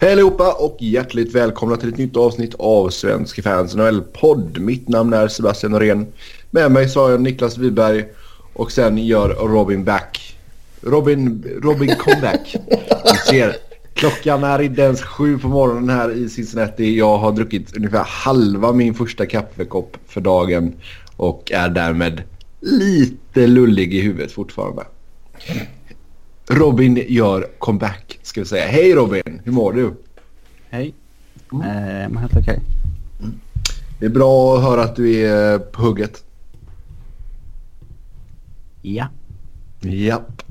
Hej allihopa och hjärtligt välkomna till ett nytt avsnitt av Svenska fans NHL-podd. Mitt namn är Sebastian Norén. Med mig så har jag Niklas Wiberg och sen gör Robin back. Robin, Robin comeback. Ni ser, klockan är inte ens sju på morgonen här i Cincinnati. Jag har druckit ungefär halva min första kaffekopp för dagen och är därmed lite lullig i huvudet fortfarande. Robin gör comeback ska vi säga. Hej Robin, hur mår du? Hej. Mm. Eh, mår helt okej. Mm. Det är bra att höra att du är på hugget. Ja. Japp.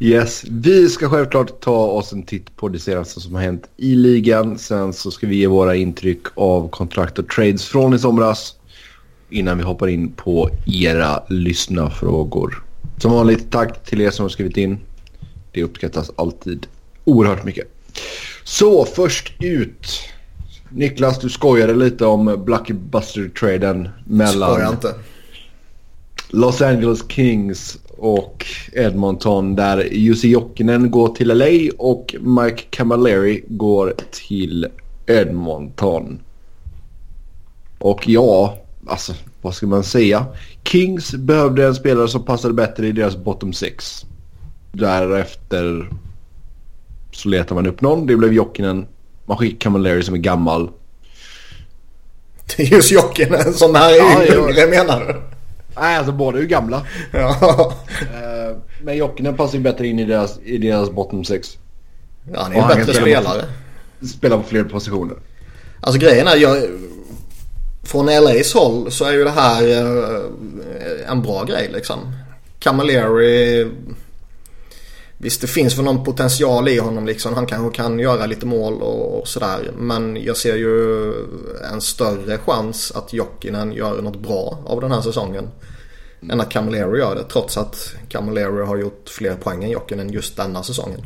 Yes, vi ska självklart ta oss en titt på det senaste som har hänt i ligan. Sen så ska vi ge våra intryck av kontrakt och trades från i somras innan vi hoppar in på era lyssnarfrågor. Som vanligt tack till er som har skrivit in. Det uppskattas alltid oerhört mycket. Så först ut. Niklas, du skojade lite om Blockbuster-traden mellan Skojar inte. Los Angeles Kings och Edmonton där Jussi Jokinen går till LA och Mike Camilleri går till Edmonton. Och ja, alltså vad ska man säga? Kings behövde en spelare som passade bättre i deras bottom six. Därefter så letar man upp någon. Det blev Jokinen. Man skickar Camilleri som är gammal. Just Jokinen som är ja, yngre menar du? Nej, alltså båda är ju gamla. Ja. Uh, men Jokinen passar ju bättre in i deras, i deras bottom six. Ja, han är en bättre spelare. Spela på fler positioner. Alltså grejen är, jag, från LAs håll så är ju det här eh, en bra grej liksom. Camilleri Visst det finns väl någon potential i honom liksom. Han kanske kan göra lite mål och, och sådär. Men jag ser ju en större chans att Jokinen gör något bra av den här säsongen. Mm. Än att Camilleri gör det. Trots att Camilleri har gjort fler poäng än Jokinen just denna säsongen.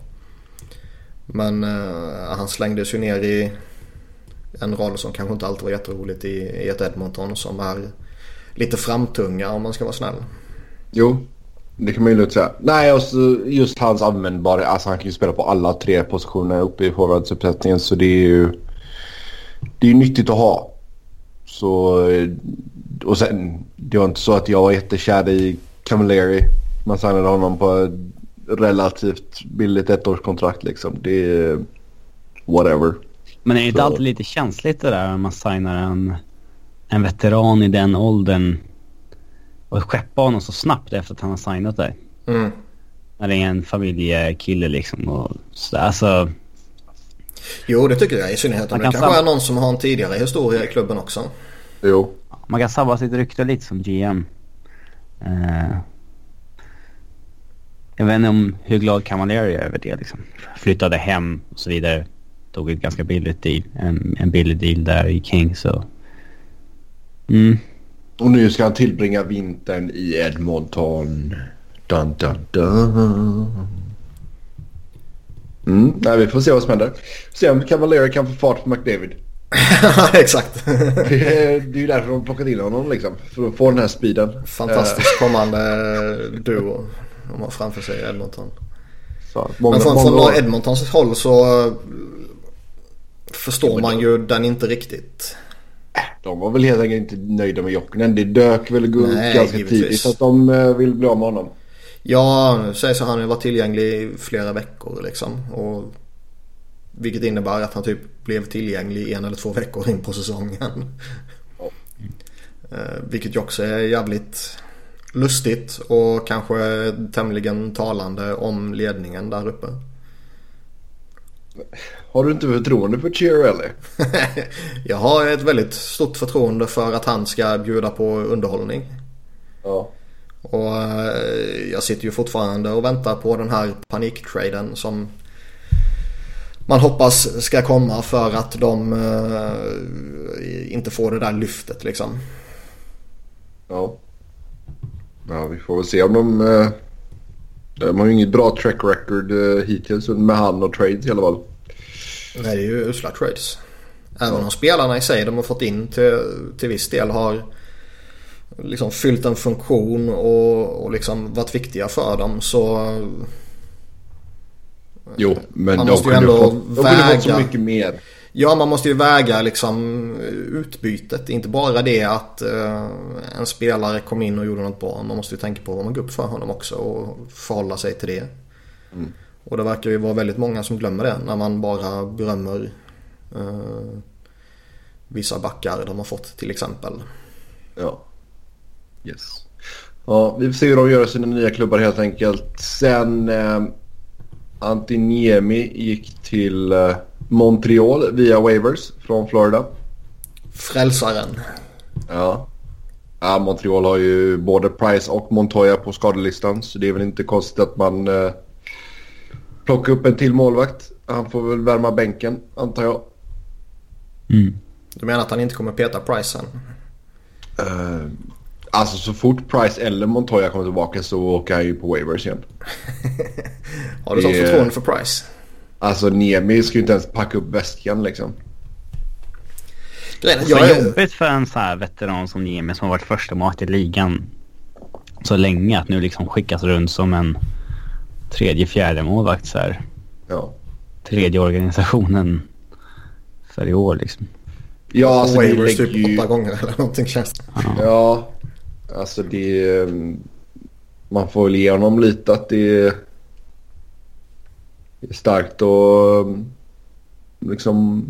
Men uh, han slängdes ju ner i en roll som kanske inte alltid var jätteroligt i, i ett Edmonton som är lite framtunga om man ska vara snäll. Jo, det kan man ju lugnt säga. Nej, alltså just hans användbarhet. Alltså han kan ju spela på alla tre positioner uppe i forwardsuppsättningen. Så det är ju... Det är nyttigt att ha. Så... Och sen, det var inte så att jag var jättekär i Camilleri. Man signade honom på ett relativt billigt ettårskontrakt liksom. Det är... Whatever. Men är det inte alltid lite känsligt det där när man signar en, en veteran i den åldern och skeppa honom så snabbt efter att han har signat där. Mm. När det är en familjekille liksom och sådär. Alltså... Jo, det tycker jag i synnerhet om det kanske är någon som har en tidigare historia i klubben också. Jo. Man kan sabba sitt rykte lite som GM. Uh... Eh, jag vet inte om hur glad Cavalieri är över det liksom. Flyttade hem och så vidare. Tog ett ganska billigt deal. En, en billig deal där i King så... Mm. Och nu ska han tillbringa vintern i Edmonton. Dun, dun, dun. Mm, nej, vi får se vad som händer. Se om Cavalier kan få fart på McDavid. Exakt. det, är, det är ju därför de plockat in honom liksom. För att få den här speeden. Fantastiskt uh. kommande duo. De har framför sig Edmonton. Så, många, Men från, från Edmontons håll så eh, förstår man ju den inte riktigt. De var väl helt enkelt inte nöjda med Jokinen. Det dök väl Nej, ganska givetvis. tidigt att de eh, vill bli av med honom. Ja, sägs att han var tillgänglig i flera veckor liksom. Och, vilket innebär att han typ blev tillgänglig en eller två veckor in på säsongen. Oh. vilket ju också är jävligt lustigt och kanske tämligen talande om ledningen där uppe. Har du inte förtroende för Chiarelli? jag har ett väldigt stort förtroende för att han ska bjuda på underhållning. Ja. Och eh, jag sitter ju fortfarande och väntar på den här paniktraden som man hoppas ska komma för att de uh, inte får det där lyftet liksom. Ja. Ja, vi får väl se om de... Uh, de har ju inget bra track record hittills med han och trades i alla fall. Nej, det är ju usla trades. Även om spelarna i sig de har fått in till, till viss del har liksom fyllt en funktion och, och liksom varit viktiga för dem så Jo, men Man de måste ju kunde, ändå fått, de fått så väga- mycket mer. Ja, man måste ju väga liksom utbytet. Inte bara det att eh, en spelare kom in och gjorde något bra. Man måste ju tänka på vad man går upp för honom också och förhålla sig till det. Och det verkar ju vara väldigt många som glömmer det när man bara berömmer eh, vissa backar de har fått till exempel. Ja. Yes. Ja, vi får se hur de gör sina nya klubbar helt enkelt. Sen eh, Antiniemi gick till eh, Montreal via waivers från Florida. Frälsaren. Ja. ja. Montreal har ju både Price och Montoya på skadelistan så det är väl inte konstigt att man eh, plockar upp en till målvakt. Han får väl värma bänken antar jag. Mm. Du menar att han inte kommer peta Price sen? Eh, alltså så fort Price eller Montoya kommer tillbaka så åker han ju på waivers igen. Har du sånt Det- förtroende för Price? Alltså Niemi ska ju inte ens packa upp väskan liksom. Grejen är, jag är, jobbigt för en så här veteran som Niemi som har varit första mat i ligan så länge att nu liksom skickas runt som en tredje, fjärde målvakt så här. Ja. Tredje organisationen för i år liksom. Ja, alltså det lägger typ ju... åtta gånger eller någonting känns det. Ja, alltså det... eh, Man får väl ge honom lite att det är, det är starkt och liksom...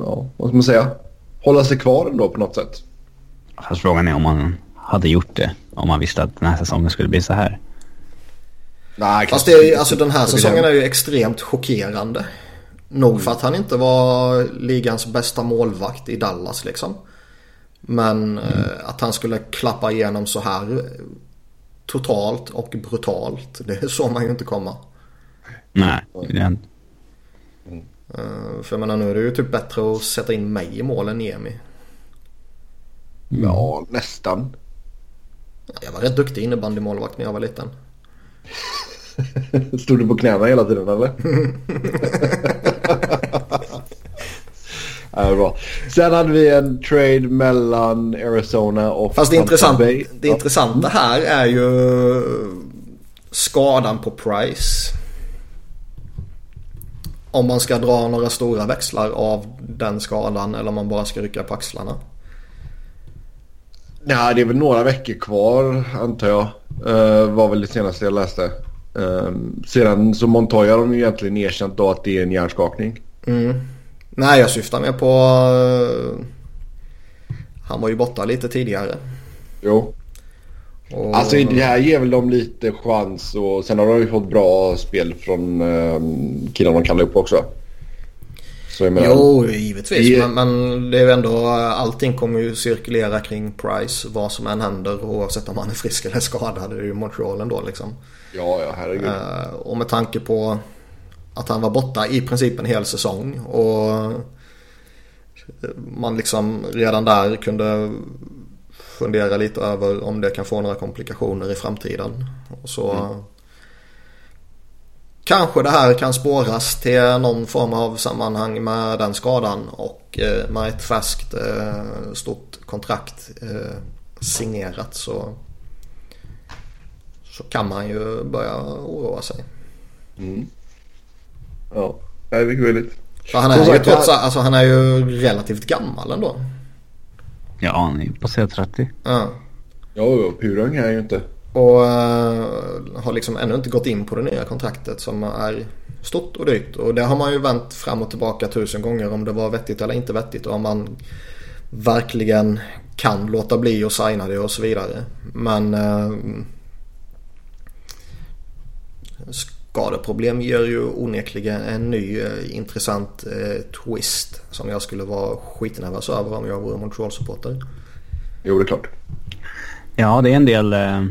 Ja, vad ska man säga? Hålla sig kvar ändå på något sätt. Fast frågan är om man hade gjort det. Om man visste att den här säsongen skulle bli så här. Nej, Fast det är, alltså den här säsongen är ju extremt chockerande. Nog för att han inte var ligans bästa målvakt i Dallas liksom. Men eh, att han skulle klappa igenom så här eh, totalt och brutalt. Det såg man ju inte komma. Nej, det är inte. Eh, För jag menar nu är det ju typ bättre att sätta in mig i mål än Niemi. Ja, nästan. Jag var rätt duktig innebandymålvakt när jag var liten. Stod du på knäna hela tiden eller? ja, bra. Sen hade vi en trade mellan Arizona och Fast det, intressant, Bay. det intressanta här är ju skadan på Price. Om man ska dra några stora växlar av den skadan eller om man bara ska rycka på axlarna. Ja, det är väl några veckor kvar antar jag. Uh, var väl det senaste jag läste. Uh, sedan så Montoya har de ju egentligen erkänt då att det är en hjärnskakning. Mm. Nej, jag syftar mer på... eh, han var ju borta lite tidigare. Jo. Och, Alltså det här ger väl dem lite chans och sen har de ju fått bra spel från um, killarna de kallar upp också. Så jag menar, Jo, givetvis. Det- Men, men det är ju ändå, allting kommer ju cirkulera kring Price vad som än händer oavsett om han är frisk eller skadad. Det är ju Montreal ändå liksom. Ja, ja herregud. Eh, och med tanke på att han var borta i princip en hel säsong och man liksom redan där kunde fundera lite över om det kan få några komplikationer i framtiden. Och så kanske det här kan spåras till någon form av sammanhang med den skadan och eh, med ett färskt eh, stort kontrakt eh, signerat så så kan man ju börja oroa sig. Ja, det är mycket möjligt. Han är ju trots alltså han är ju relativt gammal ändå. Ja, han är ju passerat 30. Ja. Ja, purung är jag ju inte. Och eh, har liksom ännu inte gått in på det nya kontraktet som är stort och dyrt. Och det har man ju vänt fram och tillbaka tusen gånger om det var vettigt eller inte vettigt. Och om man verkligen kan låta bli att signa det och så vidare. Men eh, skadeproblem ger ju onekligen en ny eh, intressant eh, twist. Som jag skulle vara skitnervös över om jag vore Montreal-supporter. Jo, det är klart. Ja, det är en del eh,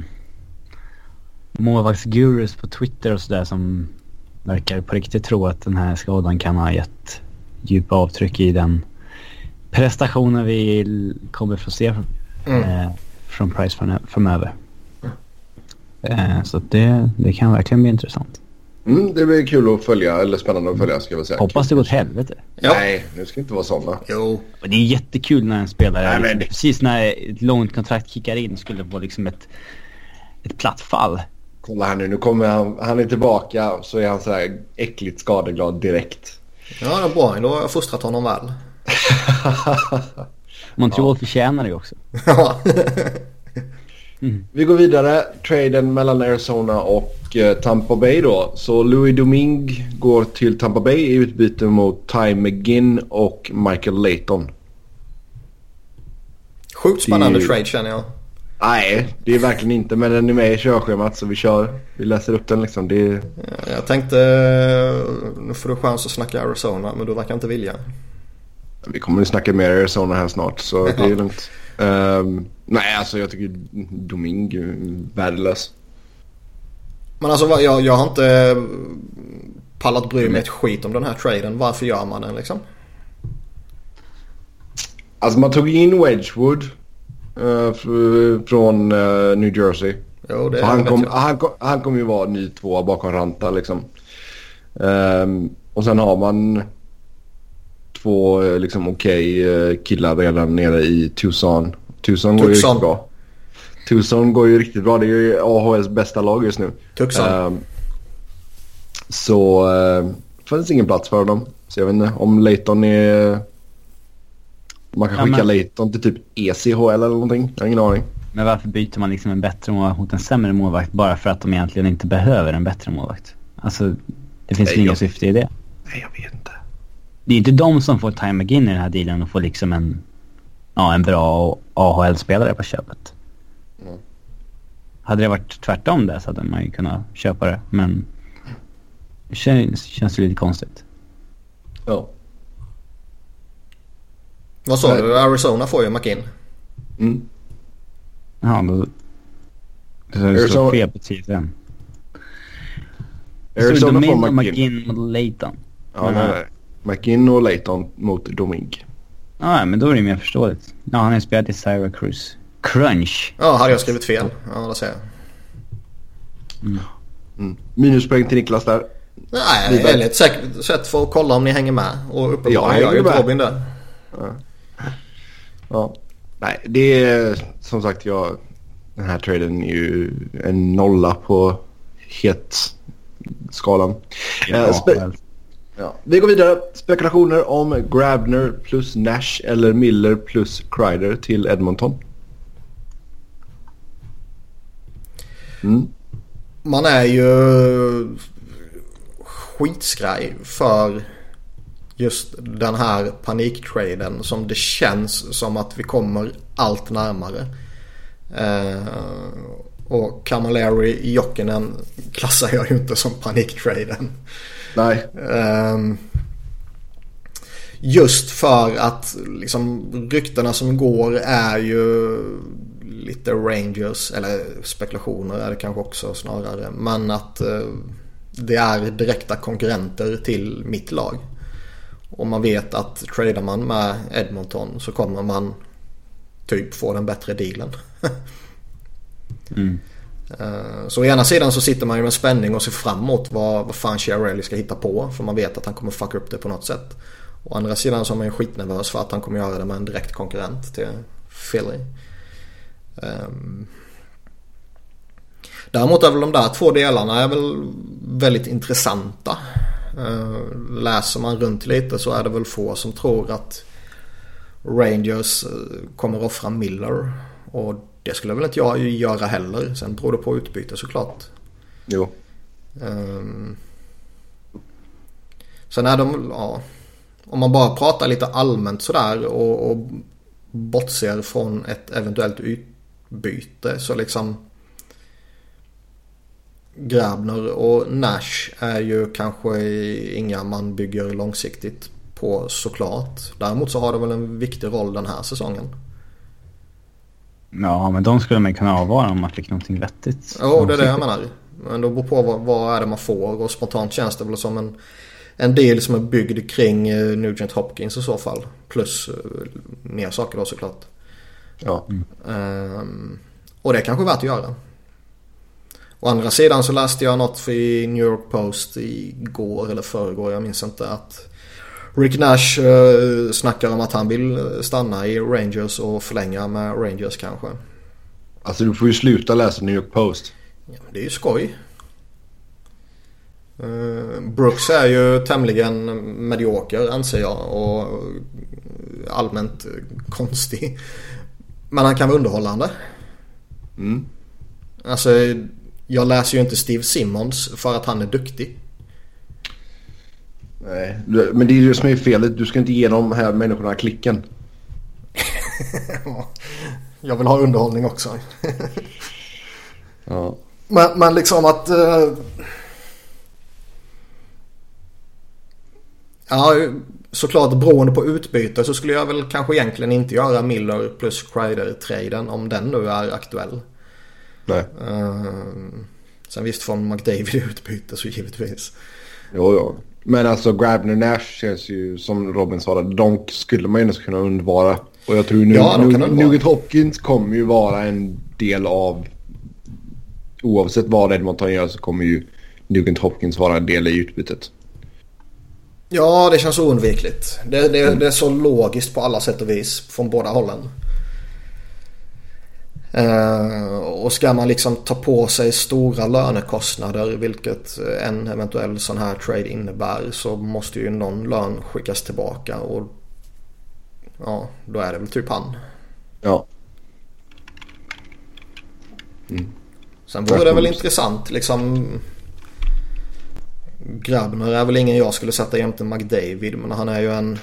målvaktsgurus på Twitter och sådär som verkar på riktigt tro att den här skadan kan ha gett djupa avtryck i den prestationen vi kommer få se Mm. eh, från Price framö- framöver. Eh, så det, det kan verkligen bli intressant. Mm, det blir kul att följa, eller spännande att följa ska jag väl säga. Hoppas det går åt helvete. Ja. Nej, nu ska inte vara sådana. Jo, det är jättekul när en spelare, Nej, men det- precis när ett långt kontrakt kickar in, skulle få liksom ett, ett platt fall. Kolla här nu, nu kommer han, han är tillbaka så är han så här äckligt skadeglad direkt. Ja, det är bra. Då har jag fostrat honom väl. Montreal förtjänar det också. Ja. Vi går vidare. Traden mellan Arizona och eh, Tampa Bay då. Så Louis Domingue går till Tampa Bay i utbyte mot Ty McGinn och Michael Layton. Sjukt spännande Det- trade känner jag. Nej, det är verkligen inte. Men den är med i körschemat så vi kör. Vi läser upp den liksom. Det är... Ja, Jag tänkte, nu får du chans att snacka Arizona men du verkar inte vilja. Vi kommer att snacka mer Arizona här snart så det är lugnt. Ehm, nej, alltså jag tycker Domingue är värdelös. Men alltså jag, jag har inte pallat bry mig ett skit om den här traden. Varför gör man den liksom? Alltså man tog in Wedgwood från eh, New Jersey. Jo, det han, kom, han, kom, han kommer ju vara ny tvåa bakom Ranta liksom. Ehm, och sen har man två eh, liksom okej eh, killar redan nere i Tucson. Tucson går ju Tucson. riktigt bra. Tucson går ju riktigt bra. Det är ju AHLs bästa lag just nu. Tucson. Ehm, så uh, fanns ingen plats för dem. Så jag vet inte om Leighton är... Man kan Ja, skicka men- Leighton till typ ECHL eller någonting. Jag har ingen aning. Men varför byter man liksom en bättre målvakt mot en sämre målvakt bara för att de egentligen inte behöver en bättre målvakt? Alltså, det finns väl inga syfte i det. Nej, jag vet inte. Det är inte de som får Time McGinn i den här dealen och får liksom en, ja, en bra AHL-spelare på köpet. Mm. Hade det varit tvärtom där så hade man ju kunnat köpa det, men det känns, känns lite konstigt. Ja. Vad sa du? Arizona får ju McInn. Mm. Ja, då... Det står fel på står Arizona får och McGinn. McGinn mot Leighton. Ja, nej, nej. McGinn och Leighton mot Domingue. Ja, men då är det mer förståeligt. Ja, han har spelat i Syracuse. Crunch. Ja, hade jag skrivit fel? Ja, det säger jag. Mm. Minuspoäng till Niklas där. Nej, säkert sätt för att kolla om ni hänger med. Och uppenbarligen Jag gör ju. Robin det. Ja. Nej, det är som sagt jag... Den här traden är ju en nolla på het-skalan. Eh, spe- ja. Vi går vidare. Spekulationer om Grabner plus Nash eller Miller plus Kreider till Edmonton. Mm. Man är ju skitskraj för just den här paniktraden som det känns som att vi kommer allt närmare. Eh, och Camilleri Jokinen klassar jag ju inte som paniktraden. Nej. Ehm, just för att liksom ryktena som går är ju lite Rangers eller spekulationer är det kanske också snarare. Men att eh, det är direkta konkurrenter till mitt lag. Och man vet att tradar man med Edmonton så kommer man typ få den bättre dealen. Mm. Eh, Så å ena sidan så sitter man ju med spänning och ser fram emot vad, vad fan Chiarelli ska hitta på. För man vet att han kommer fucka upp det på något sätt. Å andra sidan så är man ju skitnervös för att han kommer göra det med en direkt konkurrent till Philly. Um, däremot är väl de där två delarna är väl väldigt intressanta. Uh, läser man runt lite så är det väl få som tror att Rangers eh, kommer offra Miller. Och det skulle väl inte jag göra heller. Sen beror det på utbyte såklart. Jo. Um, sen är de, ja. Om man bara pratar lite allmänt sådär och, och bortser från ett eventuellt utbyte så liksom Grabner och Nash är ju kanske inga man bygger långsiktigt på såklart. Däremot så har det väl en viktig roll den här säsongen. Ja, men de skulle man kunna avvara om man fick någonting vettigt. Jo, det är det jag menar. Men det beror på vad, vad är det man får och spontant känns det väl som en, en del som är byggd kring eh, Nugent Hopkins i så fall. Plus eh, mer saker då såklart. Ja. Ehm, och det är kanske värt att göra. Å andra sidan så läste jag något i New York Post igår eller förrgår, jag minns inte att Rick Nash uh, snackar om att han vill stanna i Rangers och förlänga med Rangers kanske. Alltså du får ju sluta läsa New York Post. Ja, det är ju skoj. Uh, Brooks är ju tämligen medioker anser jag och allmänt konstig. Men han kan vara underhållande. Mm. Alltså jag läser ju inte Steve Simmons för att han är duktig. Nej, men det är ju det som är felet. Du ska inte ge de här människorna klicken. jag vill ha underhållning också. ja. Men, men liksom att... Uh... Ja, såklart beroende på utbyte så skulle jag väl kanske egentligen inte göra Miller plus Kreider-traden om den nu är aktuell. Nej. Uh, sen visst får McDavid utbyte så givetvis. Jo, jo. Men alltså Grabner Nash känns ju som Robin sa. De skulle man ju ändå kunna undvara. Och jag tror nu, ja, nu, Nugget Hopkins kommer ju vara en del av... Oavsett vad Edmonton gör så kommer ju Nugent Hopkins vara en del i utbytet. Ja, det känns oundvikligt. Det, det, mm. det är så logiskt på alla sätt och vis från båda hållen. Uh, och ska man liksom ta på sig stora lönekostnader vilket en eventuell sån här trade innebär så måste ju någon lön skickas tillbaka och ja, då är det väl typ han. Ja. Mm. Sen vore det väl intressant liksom. Grabner är väl ingen jag skulle sätta jämte McDavid men han är ju en,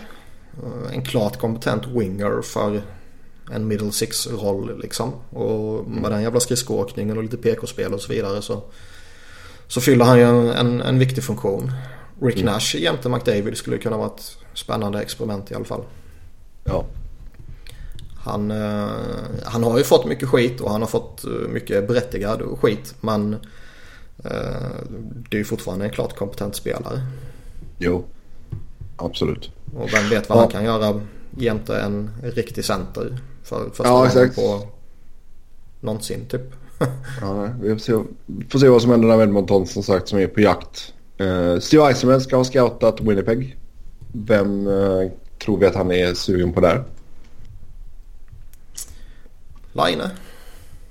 en klart kompetent winger för en middle six-roll liksom. Och med den jävla skridskoåkningen och lite PK-spel och så vidare så, så fyller han ju en, en, en viktig funktion. Rick mm. Nash jämte McDavid skulle kunna vara ett spännande experiment i alla fall. Ja. Han, eh, han har ju fått mycket skit och han har fått eh, mycket berättigad skit. Men eh, det är ju fortfarande en klart kompetent spelare. Jo, absolut. Och vem vet vad ja. han kan göra jämte en riktig center. För första ja, exakt. på någonsin typ. ja, vi får se, får se vad som händer med Edmonton som sagt som är på jakt. Uh, Steve Eisenman ska ha scoutat Winnipeg. Vem uh, tror vi att han är sugen på där? Line.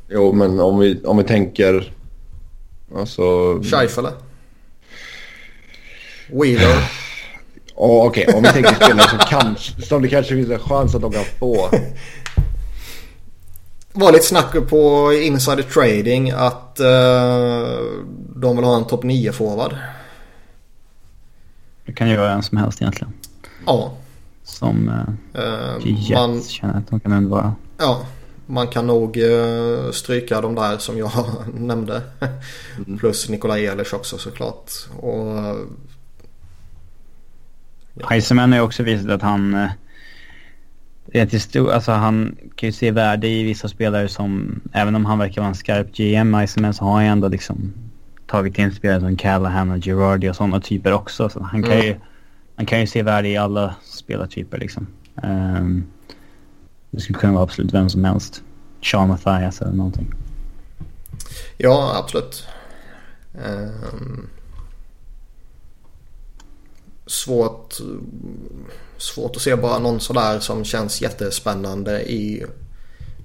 Jo, men om vi, om vi tänker... Alltså... Scheifele. Wheeler. Oh, Okej, okay. om vi tänker spelare som, kanske, som det kanske finns en chans att de kan få. var lite snack på insider trading att uh, de vill ha en topp 9 forward. Det kan ju vara en som helst egentligen. Ja. Som uh, uh, man, känner att de kan undvara. Ja, man kan nog uh, stryka de där som jag nämnde. Mm. Plus Nikolaj Ehlers också såklart. Och, ja. Heiseman har ju också visat att han Rent historiskt, alltså han kan ju se värde i vissa spelare som, även om han verkar vara en skarp GM, Iceman, så har han ändå liksom tagit in spelare som Callahan och Girardi och sådana typer också. Så han kan, mm. ju, han kan ju se värde i alla spelartyper liksom. Um, det skulle kunna vara absolut vem som helst. Sean Mathias eller någonting. Ja, absolut. Um, svårt svårt att se bara någon sådär som känns jättespännande i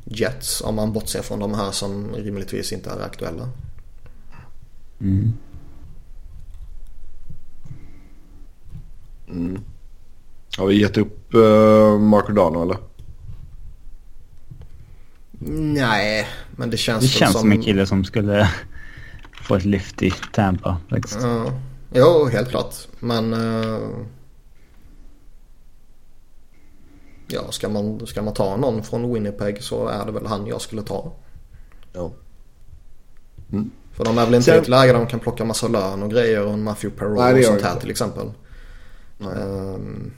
Jets. Om man bortser från de här som rimligtvis inte är aktuella. Mm. Mm. Har vi gett upp uh, Mark Dano eller? Nej, men det känns Det känns som... som en kille som skulle få ett lyft i Tampa. Faktiskt. Uh, jo, helt klart. Men... Uh... Ja, ska man, ska man ta någon från Winnipeg så är det väl han jag skulle ta. Ja. Mm. För de är väl inte i ett läge där de kan plocka massa lön och grejer och en Matthew Perreault och sånt här inte. till exempel. Um,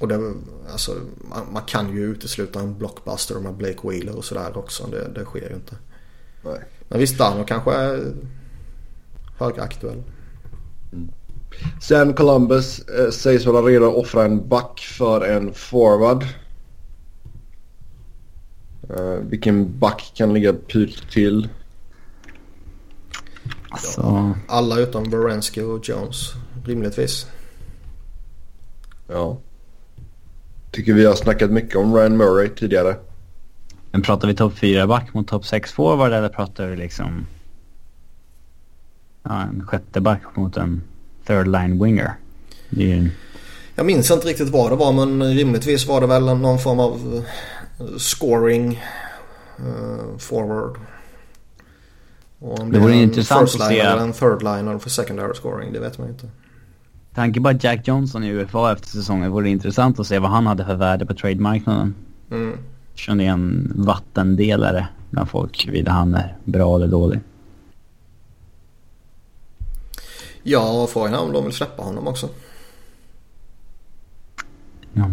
och det, alltså, man, man, kan ju utesluta en blockbuster med Blake Wheeler och sådär också. Det, det sker ju inte. Nej. Men visst, Dano kanske är högaktuell. Mm. Sen Columbus eh, sägs vara redo att offra en back för en forward. Eh, vilken back kan ligga pyrt till? Alltså... Ja, alla utom Berensky och Jones, rimligtvis. Ja. Tycker vi har snackat mycket om Ryan Murray tidigare. Men pratar vi topp 4-back mot topp 6-forward eller pratar vi liksom ja, en sjätte back mot en third line winger? Det är. Jag minns inte riktigt vad det var men rimligtvis var det väl någon form av eh, scoring uh, forward. Och om Det vore är en intressant att se- eller en third line för secondary scoring det vet man inte. Tanke på att Jack Johnson i UFA efter säsongen vore det intressant att se vad han hade för värde på trademarknaden. Mm. Kände en vattendelare bland folk huruvida han är bra eller dålig. Ja, och frågan är om de vill släppa honom också. Ja.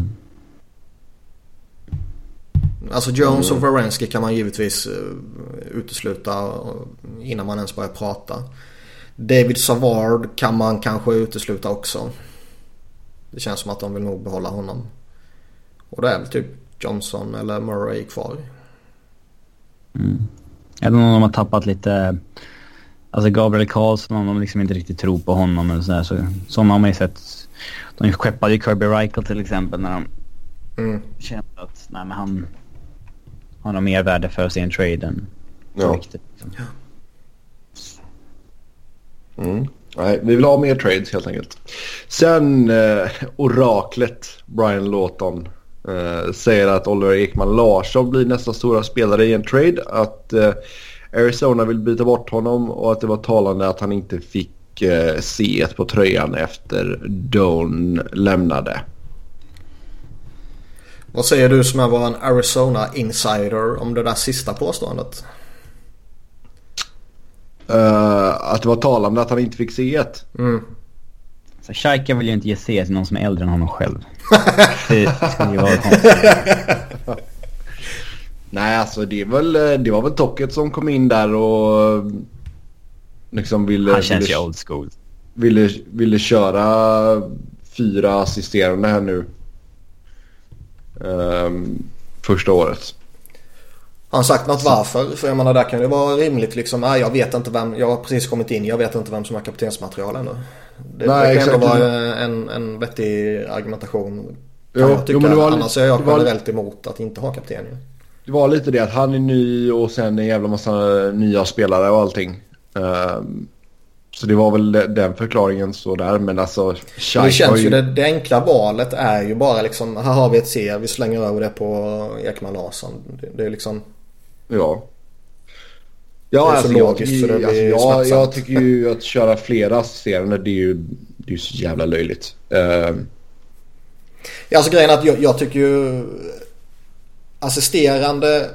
Alltså Jones och Wierenski kan man givetvis uh, utesluta eh, innan man ens börjar prata. David Savard kan man kanske utesluta också. Det känns som att de vill nog behålla honom. Och det är väl typ Johnson eller Murray kvar. Eller om de har tappat lite... Alltså Gabriel Karlsson, om de liksom inte riktigt tror på honom eller sådär. Så, sådana har man ju sett. De skeppade ju Kirby Reichel till exempel när de Mm. kände att nej, men han har nog mer värde för en trade än Ja. riktigt. Liksom. Mm. Nej, vi vill ha mer trades helt enkelt. Sen eh, oraklet Brian Lawton eh, säger att Oliver Ekman Larsson blir nästa stora spelare i en trade. Att eh, Arizona vill byta bort honom och att det var talande att han inte fick eh, C1 på tröjan efter Doan lämnade. Vad säger du som är vår Arizona insider om det där sista påståendet? Eh, att det var talande att han inte fick C1. Mm. Så Shaika vill ju inte ge C till någon som är äldre än honom själv. det skulle ju vara konstigt. Nej, alltså det, är väl, eh, det var väl Tocket som kom in där och liksom ville... Han känns ville, ju old school. ville, ville köra fyra assisterande här nu. Ehm, första året. Har han sagt något varför? För jag menar där kan det vara rimligt liksom. Nej, jag vet inte vem. Jag har precis kommit in. Jag vet inte vem som är kaptensmaterial ännu. Det, Nej, det kan ändå vara en, en vettig argumentation. Kan Jo, jag tycka. jo, men det var- Annars är jag det var- generellt emot att inte ha kapten. Det var lite det att han är ny och sen en jävla massa nya spelare och allting. Ehm, så det var väl de- den förklaringen så där. Men alltså... Men Scheik det känns har ju, det, det enkla valet är ju bara liksom. Här har vi ett C. Vi slänger över det på Ekman Larsson. Det, det är liksom. Ja. Ja, Det är så alltså, jag, logiskt så tycker, det alltså, jag, smärtsamt. jag tycker ju att köra flera assisterande det är ju, det är ju så jävla löjligt. Ehm, Ja, alltså grejen är att jag, jag tycker ju assisterande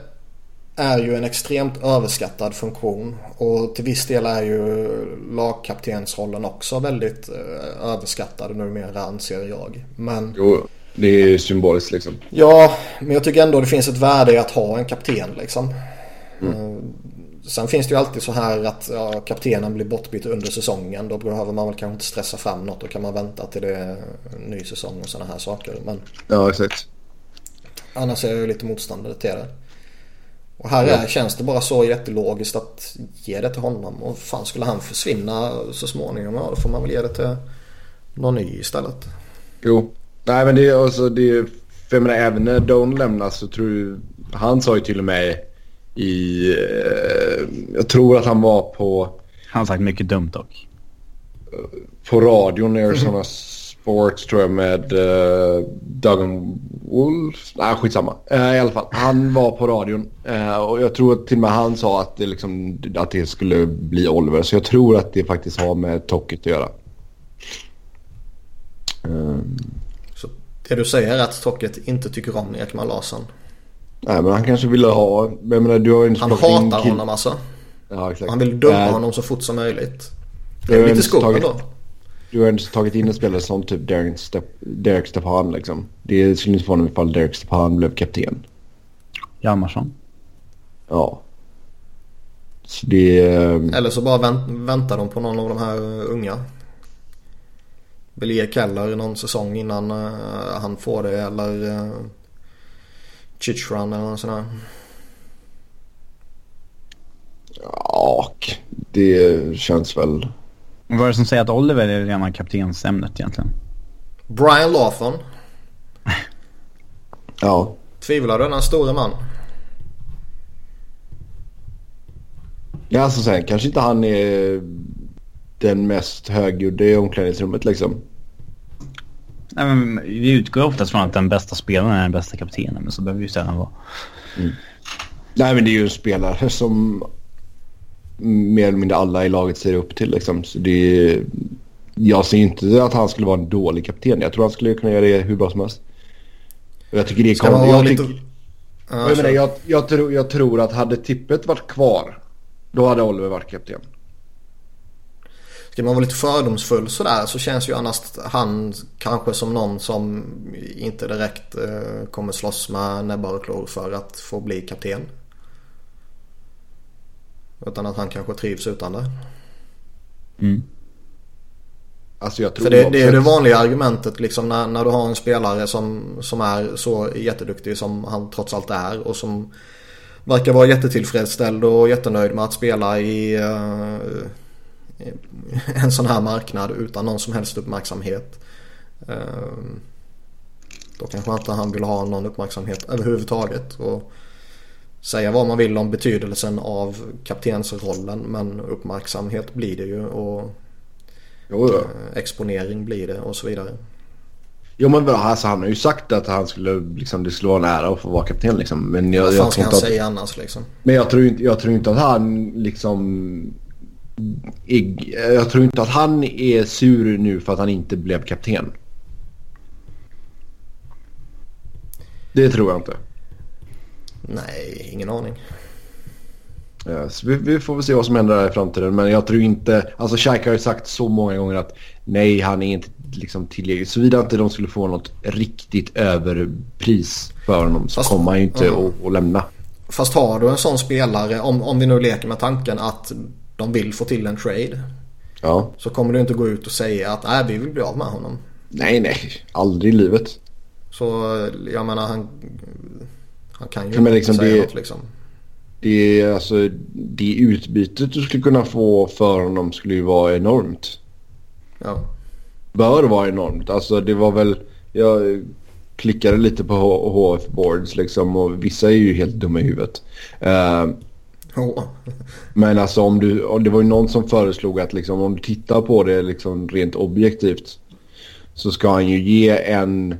är ju en extremt överskattad funktion och till viss del är ju lagkaptensrollen också väldigt eh, överskattad numera anser jag. Men jo, det är ju symboliskt liksom. ja, men jag tycker ändå det finns ett värde i att ha en kapten liksom. Eh, Sen finns det ju alltid så här att ja, kaptenen blir bortbytt under säsongen. Då behöver man väl kanske inte stressa fram något. Då kan man vänta till det är en ny säsong och sådana här saker. Men Ja, exakt. Annars är jag ju lite motståndare till det. Och här är, känns det bara så jättelogiskt att ge det till honom. Och fan skulle han försvinna så småningom, ja då får man väl ge det till någon ny istället. Jo. Nej, men det är alltså det är, för jag menar även när Don lämnas så tror jag, han sa ju till och med i, eh, jag tror att han var på, Han har sagt mycket dumt dock. på radion i Arizona Sports tror jag med uh, Duggan Wolf. Nej, skitsamma. Uh, I alla fall, han var på radion. Uh, och jag tror att till och med han sa att det, liksom, att det skulle bli Oliver. Så jag tror att det faktiskt har med Tocket att göra. Um, Så det du säger är att Tocket inte tycker om Ekman Larsson. nej, men han kanske ville ha... Jag menar, du har inte Han hatar honom alltså. Ja, exakt. Han vill dumpa Eh, honom så fort som möjligt. Det är lite tagit- ändå. Du har inte tagit in en spelare som typ Derek, Step, Derek Stepan liksom. Det skulle inte förvåna mig ifall Derek Stepan blev kapten. Hjalmarsson. Ja. Så det... är- Eller så bara vänt, väntar de på någon av de här uh, unga. Vill ge Keller någon säsong innan uh, han får det eller uh, Chichran eller någon sån här. Ja, det känns väl... Vad är det som säger att Oliver är rena kaptensämnet egentligen? Brian Lawton. Ja. Tvivlar du denna store man? Ja, alltså sen kanske inte han är den mest högljudda i omklädningsrummet liksom. Nej, men vi utgår oftast från att den bästa spelaren är den bästa kaptenen, men så behöver ju sällan vara. Mm. Nej, men det är ju en spelare som mer eller mindre alla i laget ser upp till. Liksom. Så det jag ser inte att han skulle vara en dålig kapten. Jag tror han skulle kunna göra det hur bra som helst. Och jag tycker det är konstigt. Jag, lite... tyck... jag, menar, jag, jag, tror, jag tror att hade tippet varit kvar, då hade Oliver varit kapten. Ska man vara lite fördomsfull sådär så känns ju annars han kanske som någon som inte direkt eh, kommer slåss med näbbar och klor för att få bli kapten. Utan att han kanske trivs utan det. Mm. Alltså jag tror För det, det är det vanliga argumentet liksom när, när du har en spelare som, som är så jätteduktig som han trots allt är och som verkar vara jättetillfredsställd och jättenöjd med att spela i uh, en sån här marknad utan någon som helst uppmärksamhet. Uh, då kanske inte han vill ha någon uppmärksamhet överhuvudtaget. Och säga vad man vill om betydelsen av kaptensrollen men uppmärksamhet blir det ju och jo, ja. Eh, exponering blir det och så vidare. Jo men alltså, han har ju sagt att han skulle, liksom, det skulle vara en ära att få vara kapten liksom. Men jag, vad fan ska han att, säga annars liksom? Men jag tror, inte, jag tror inte att han liksom... Jag tror inte att han är sur nu för att han inte blev kapten. Det tror jag inte. Nej, ingen aning. Ja, vi, vi, får väl se vad som händer där i framtiden. Men jag tror inte... Alltså Shaik har ju sagt så många gånger att nej, han är inte liksom tillgänglig. Såvida inte de skulle få något riktigt överpris för honom så Fast, kommer han ju inte uh, att, att lämna. Fast har du en sån spelare, om, om vi nu leker med tanken att de vill få till en trade. Ja. Så kommer du inte gå ut och säga att nej, vi vill bli av med honom. Nej, nej. Aldrig i livet. Så jag menar han han kan ju men liksom säga det, något liksom. Det, alltså, det utbytet du skulle kunna få för honom skulle ju vara enormt. Ja. Bör vara enormt. Alltså det var väl... Jag klickade lite på HF Boards liksom och vissa är ju helt dumma i huvudet. Uh, oh. men alltså om du... Om det var ju någon som föreslog att liksom om du tittar på det liksom rent objektivt. Så ska han ju ge en...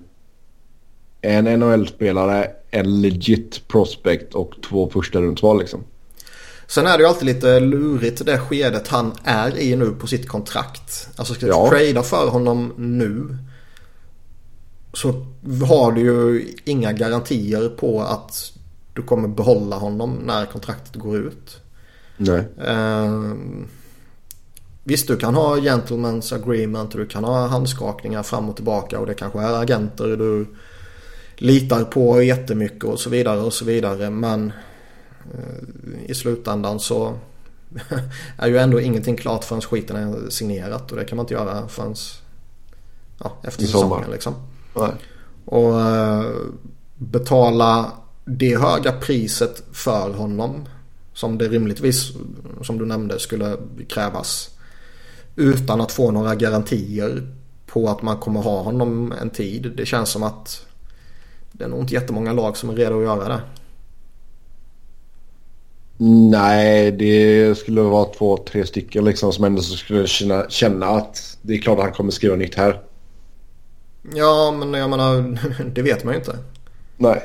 En NHL-spelare en legit prospect och två första rundsval liksom. Sen är det ju alltid lite lurigt det skedet han är i nu på sitt kontrakt. Alltså ska du ja. trada för honom nu så har du ju inga garantier på att du kommer behålla honom när kontraktet går ut. Nej. Uh, visst, du kan ha gentlemen's agreement och du kan ha handskakningar fram och tillbaka och det kanske är agenter du litar på jättemycket och så vidare och så vidare. Men eh, i slutändan så är ju ändå ingenting klart förrän skiten är signerat och det kan man inte göra förrän ja, efter säsongen liksom. Nej. Och eh, betala det höga priset för honom som det rimligtvis, som du nämnde, skulle krävas. Utan att få några garantier på att man kommer ha honom en tid. Det känns som att det är nog inte jättemånga lag som är redo att göra det. Nej, det skulle vara två, tre stycken liksom som ändå skulle känna, känna att det är klart att han kommer skriva nytt här. Ja, men jag menar, det vet man ju inte. Nej.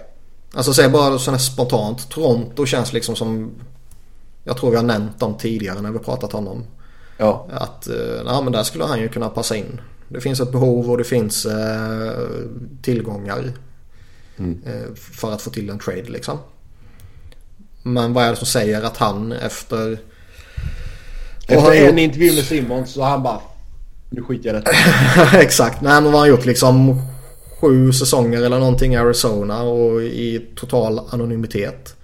Alltså säg bara sådär spontant. Toronto känns liksom som... Jag tror vi har nämnt dem tidigare när vi pratat om dem. Ja. Att, eh, ja men där skulle han ju kunna passa in. Det finns ett behov och det finns eh, tillgångar. Mm. För att få till en trade liksom. Men vad är det som säger att han efter... Efter en gjort... intervju med Simon så han bara... Nu skiter jag i detta. Exakt. Nej men vad har han gjort liksom sju säsonger eller någonting i Arizona och i total anonymitet.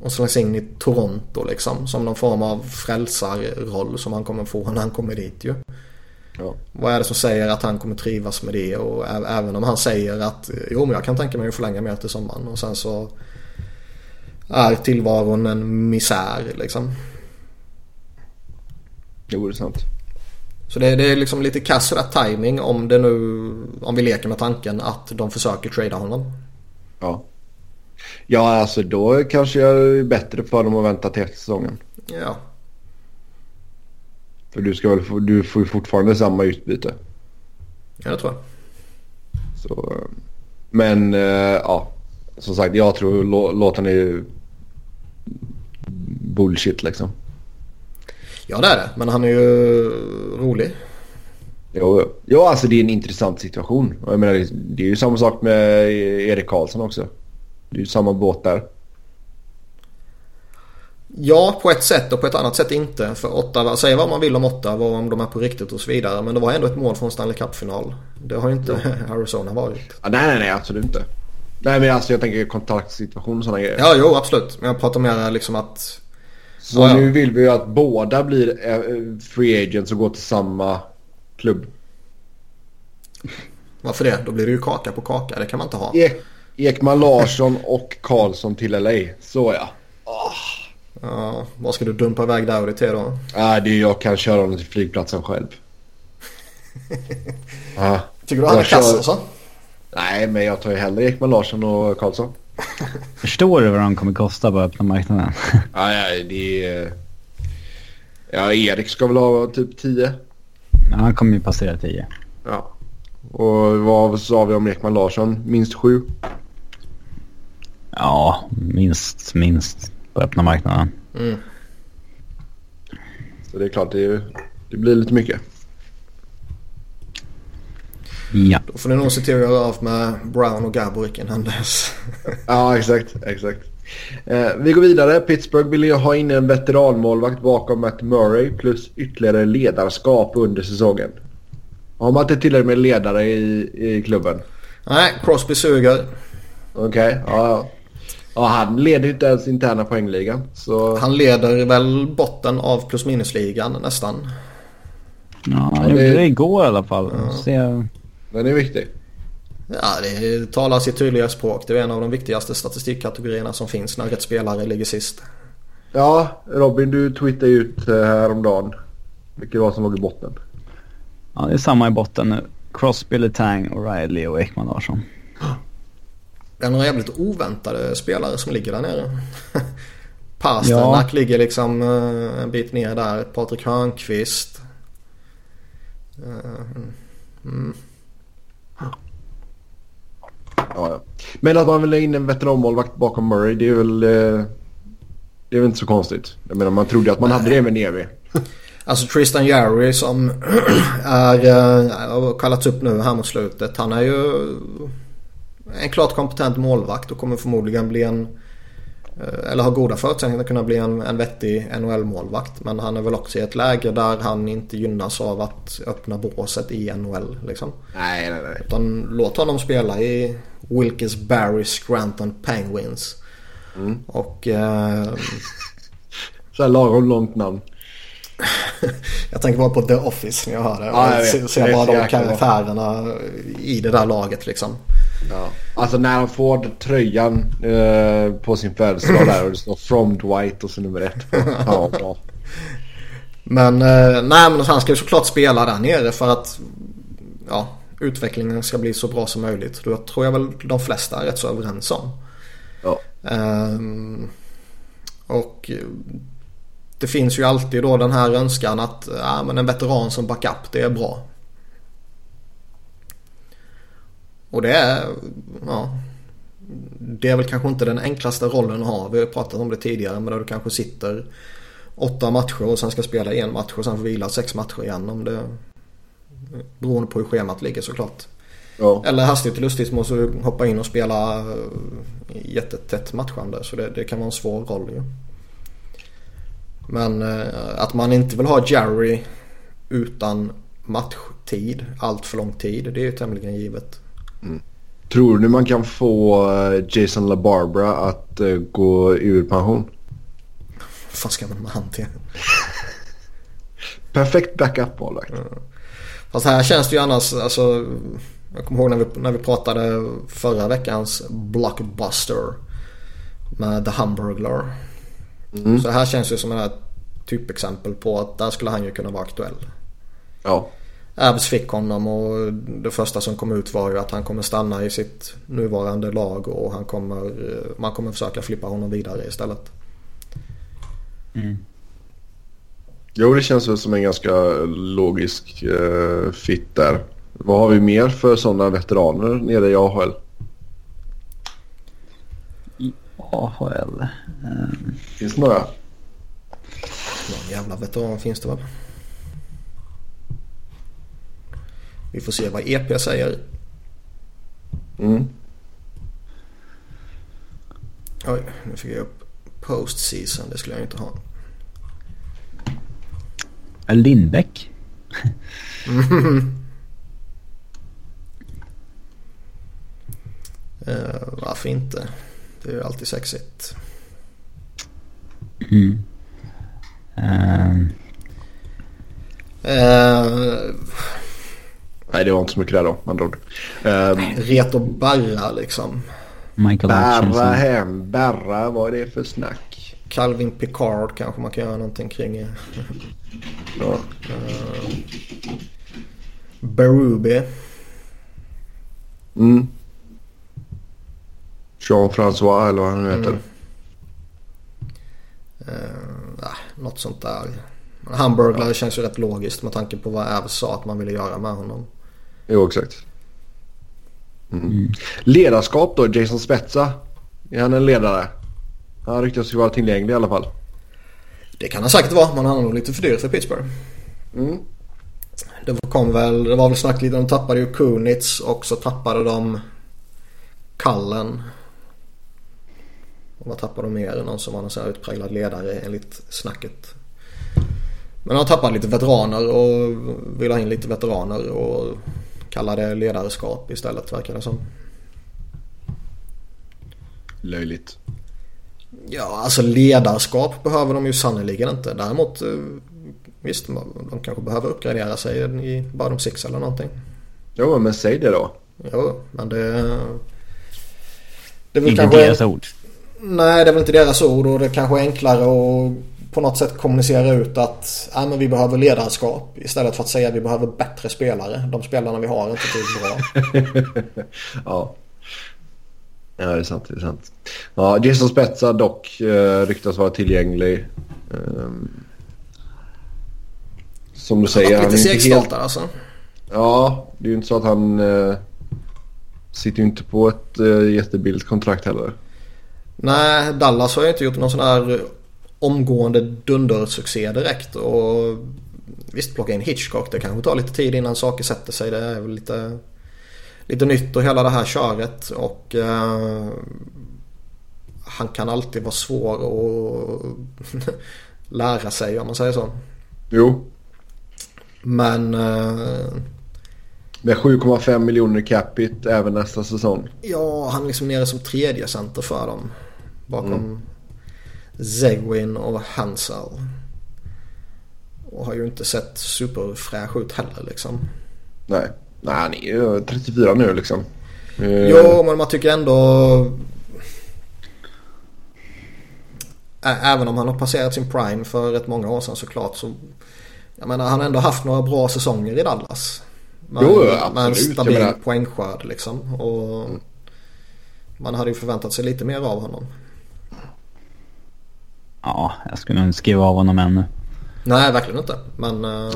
Och slängs in i Toronto liksom. Som någon form av frälsarroll som han kommer få när han kommer dit ju. Ja. Vad är det som säger att han kommer trivas med det och även om han säger att jo men jag kan tänka mig att förlänga mer till sommaren och sen så är tillvaron en misär liksom. Jo det är sant. Så det, det är liksom lite kass timing om det nu, om vi leker med tanken att de försöker trada honom. Ja. Ja alltså då kanske jag är bättre för dem att vänta till efter säsongen. Ja. För du, ska väl få, du får ju fortfarande samma utbyte. Ja, det tror jag. Så, men eh, ja, som sagt jag tror lå, låten är bullshit liksom. Ja det är det. Men han är ju rolig. Jo, ja, alltså det är en intressant situation. Jag menar, det- det är ju samma sak med Erik Karlsson också. Det är ju samma båt där. Ja, på ett sätt och på ett annat sätt inte. För Ottawa, säga vad man vill om Ottawa, om de är på riktigt och så vidare. Men det var ändå ett mål från Stanley Cup-final. Det har ju inte Arizona varit. Ja, nej, nej, nej, absolut inte. Nej, men alltså jag tänker kontaktsituation och sådana grejer. Ja, jo absolut. Men jag pratar mer liksom att... Så Ja, ja. nu vill vi ju att båda blir eh, free agents och går till samma klubb. Varför det? Då blir det ju kaka på kaka. Det kan man inte ha. Ek, Ekman Larsson och Karlsson till LA. Så ja. Ja, vad ska du dumpa iväg Dowdy till då? Ah, det är jag kan köra honom till flygplatsen själv. ah. Tycker du han är kör- kass alltså? Nej, men jag tar ju hellre Ekman Larsson och Karlsson. Förstår du vad de kommer kosta på öppna marknaden? Ja, ja, det är... Ja, Erik ska väl ha typ 10. Ja, han kommer ju passera 10. Ja. Och vad sa vi om Ekman Larsson? Minst 7? Ja, minst, minst på öppna marknaden. Mm. Så det är klart, det, är, det blir lite mycket. Ja. Då får ni nog se till att göra av med Brown och Gaborik innan dess. Ja, exakt. exakt. Eh, vi går vidare. Pittsburgh vill ju ha in en veteranmålvakt bakom Matt Murray plus ytterligare ledarskap under säsongen. Har man inte tillräckligt med ledare i, i klubben? Nej, Crosby suger. Okej, ja, ja. Ja, han leder ju inte ens interna poängligan. Så Han leder väl botten av plus minusligan nästan. Ja, han Ja, gjorde det- igår i alla fall. Se, den är viktig. Ja, det talar sitt tydliga språk. Det är en av de viktigaste statistikkategorierna som finns när rätt spelare ligger sist. Ja, Robin du tweetade ju ut eh, häromdagen vilket var som låg i botten. ja, det är samma i botten nu. Crosby, Letang, O'Reilly och Ekman Larsson. Det är några jävligt oväntade spelare som ligger där nere. Pasternak ligger liksom eh, en bit ner där. Patrik Hörnqvist. Eh, Mm. Ja, ja. Men att man vill ha in en veteranmålvakt bakom Murray det är väl... eh, Det är väl inte så konstigt. Jag menar man trodde att man hade det med Nevi. Alltså Tristan Jarry som är, har kallats upp nu här mot slutet. Han är ju en klart kompetent målvakt och kommer förmodligen bli en eh, eller har goda förutsättningar att kunna bli en, en vettig NHL-målvakt. Men han är väl också i ett läge där han inte gynnas av att öppna båset i NHL. Liksom. Nej, nej, nej. Utan låt honom spela i Wilkes Barry Scranton Penguins. Och eh, Så här lagom långt namn. jag tänker bara på The Office när jag hör det. Ja, jag ser, bara de karaktärerna i det där laget liksom. Ja. Alltså när han får tröjan eh, på sin födelsedag där och det står From Dwight och så nummer ett. Ja, bra. Men, eh, nej, men han ska ju såklart spela där nere för att ja, utvecklingen ska bli så bra som möjligt. Det tror jag väl de flesta är rätt så överens om. Ja. Ehm, och det finns ju alltid då den här önskan att ja, men en veteran som backup det är bra. Och det är, ja, det är väl kanske inte den enklaste rollen att ha. Vi har pratat om det tidigare men där du kanske sitter åtta matcher och sen ska spela en match och sen får vila sex matcher igen om det beroende på hur schemat ligger såklart. Ja. Eller hastigt och lustigt måste du hoppa in och spela eh, jättetätt matchande. Så det, det kan vara en svår roll ju. Men eh, att man inte vill ha Jerry utan matchtid, allt för lång tid, det är ju tämligen givet. Tror du man kan få eh, Jason LaBarbara att eh, gå ur pension? Vad fan ska man med han till? Perfekt backup-målvakt. Fast här känns det ju annars, alltså, jag kommer ihåg när vi, när vi pratade förra veckans Blockbuster med The Hamburglar. Mm. Så här känns det som ett typexempel på att där skulle han ju kunna vara aktuell. Ja. Abs fick honom och det första som kom ut var ju att han kommer stanna i sitt nuvarande lag och han kommer, man kommer försöka flippa honom vidare istället. Jo, det känns väl som en ganska logisk uh, fit där. Vad har vi mer för sådana veteraner nere i AHL? I AHL? Um... Finns det några? Någon jävla veteran finns det väl. Vi får se vad EP säger. Mm. Oj, nu fick jag upp post season. Det skulle jag inte ha. Lindbäck? uh, varför inte? Det är ju alltid sexigt. Mm. Uh. Uh, Nej, det var inte så mycket där då, med andra ord. Um, Reto Barra liksom. Michael Barra hem, Barra, vad är det för snack? Calvin Picard kanske man kan göra någonting kring. ja. Uh, Berube. Mm. Jean-François eller vad han nu heter. Mm. Uh, något sånt där. Hamburglar ja. känns ju rätt logiskt med tanke på vad Äv sa att man ville göra med honom. Jo, exakt. Mm. Mm. Ledarskap då, Jason Spetsa. Är han en ledare? Han ryktas ju vara tillgänglig i alla fall. Det kan han säkert vara, men han är nog lite för dyr för Pittsburgh. Mm. Det kom väl, det var väl snack lite, de tappade ju Kunitz och så tappade de Kallen. Och vad tappade de mer? Någon som var en sån här utpräglad ledare enligt snacket. Men han tappade lite veteraner och vill ha in lite veteraner och kallar det ledarskap istället verkar det som. Löjligt. Ja, alltså ledarskap behöver de ju sannerligen inte. Däremot eh, visst, de kanske behöver uppgradera sig i bottom six eller någonting. Jo, men säg det då. Jo, men det... det är väl inte kanske... deras ord. Nej, det är väl inte deras ord och det kanske är enklare att på något sätt kommunicera ut att äh, men vi behöver ledarskap istället för att säga att vi behöver bättre spelare. De spelarna vi har är inte tillräckligt bra. ja. Ja, det är sant. Det är sant. Ja, Jason Spetsa dock eh, ryktas vara tillgänglig. Um, som du säger. Han är lite segstolt där alltså. Ja, det är ju inte så att han eh, sitter ju inte på ett eh, jättebilligt kontrakt heller. Nej, Dallas har ju inte gjort någon sån här omgående dundersuccé direkt. Och visst, plocka in Hitchcock. Det kanske tar lite tid innan saker sätter sig. Det är väl lite, lite nytt och hela det här köret. Och uh, han kan alltid vara svår att lära sig om man säger så. Jo. Men... Uh, med 7,5 miljoner capita även nästa säsong. Ja, han är liksom nere som tredje center för dem. Bakom mm. Zegwin och Hansel. Och har ju inte sett superfräsch ut heller liksom. Nej, Nej han är ju 34 nu liksom. Uh... Jo, men man tycker ändå... Även om han har passerat sin prime för rätt många år sedan såklart så... Jag menar han har ändå haft några bra säsonger i Dallas. Men, jo, absolut. Med en stabil poängskörd liksom. Och mm. Man hade ju förväntat sig lite mer av honom. Ja, jag skulle nog inte skriva av honom ännu. Nej, verkligen inte. Men uh,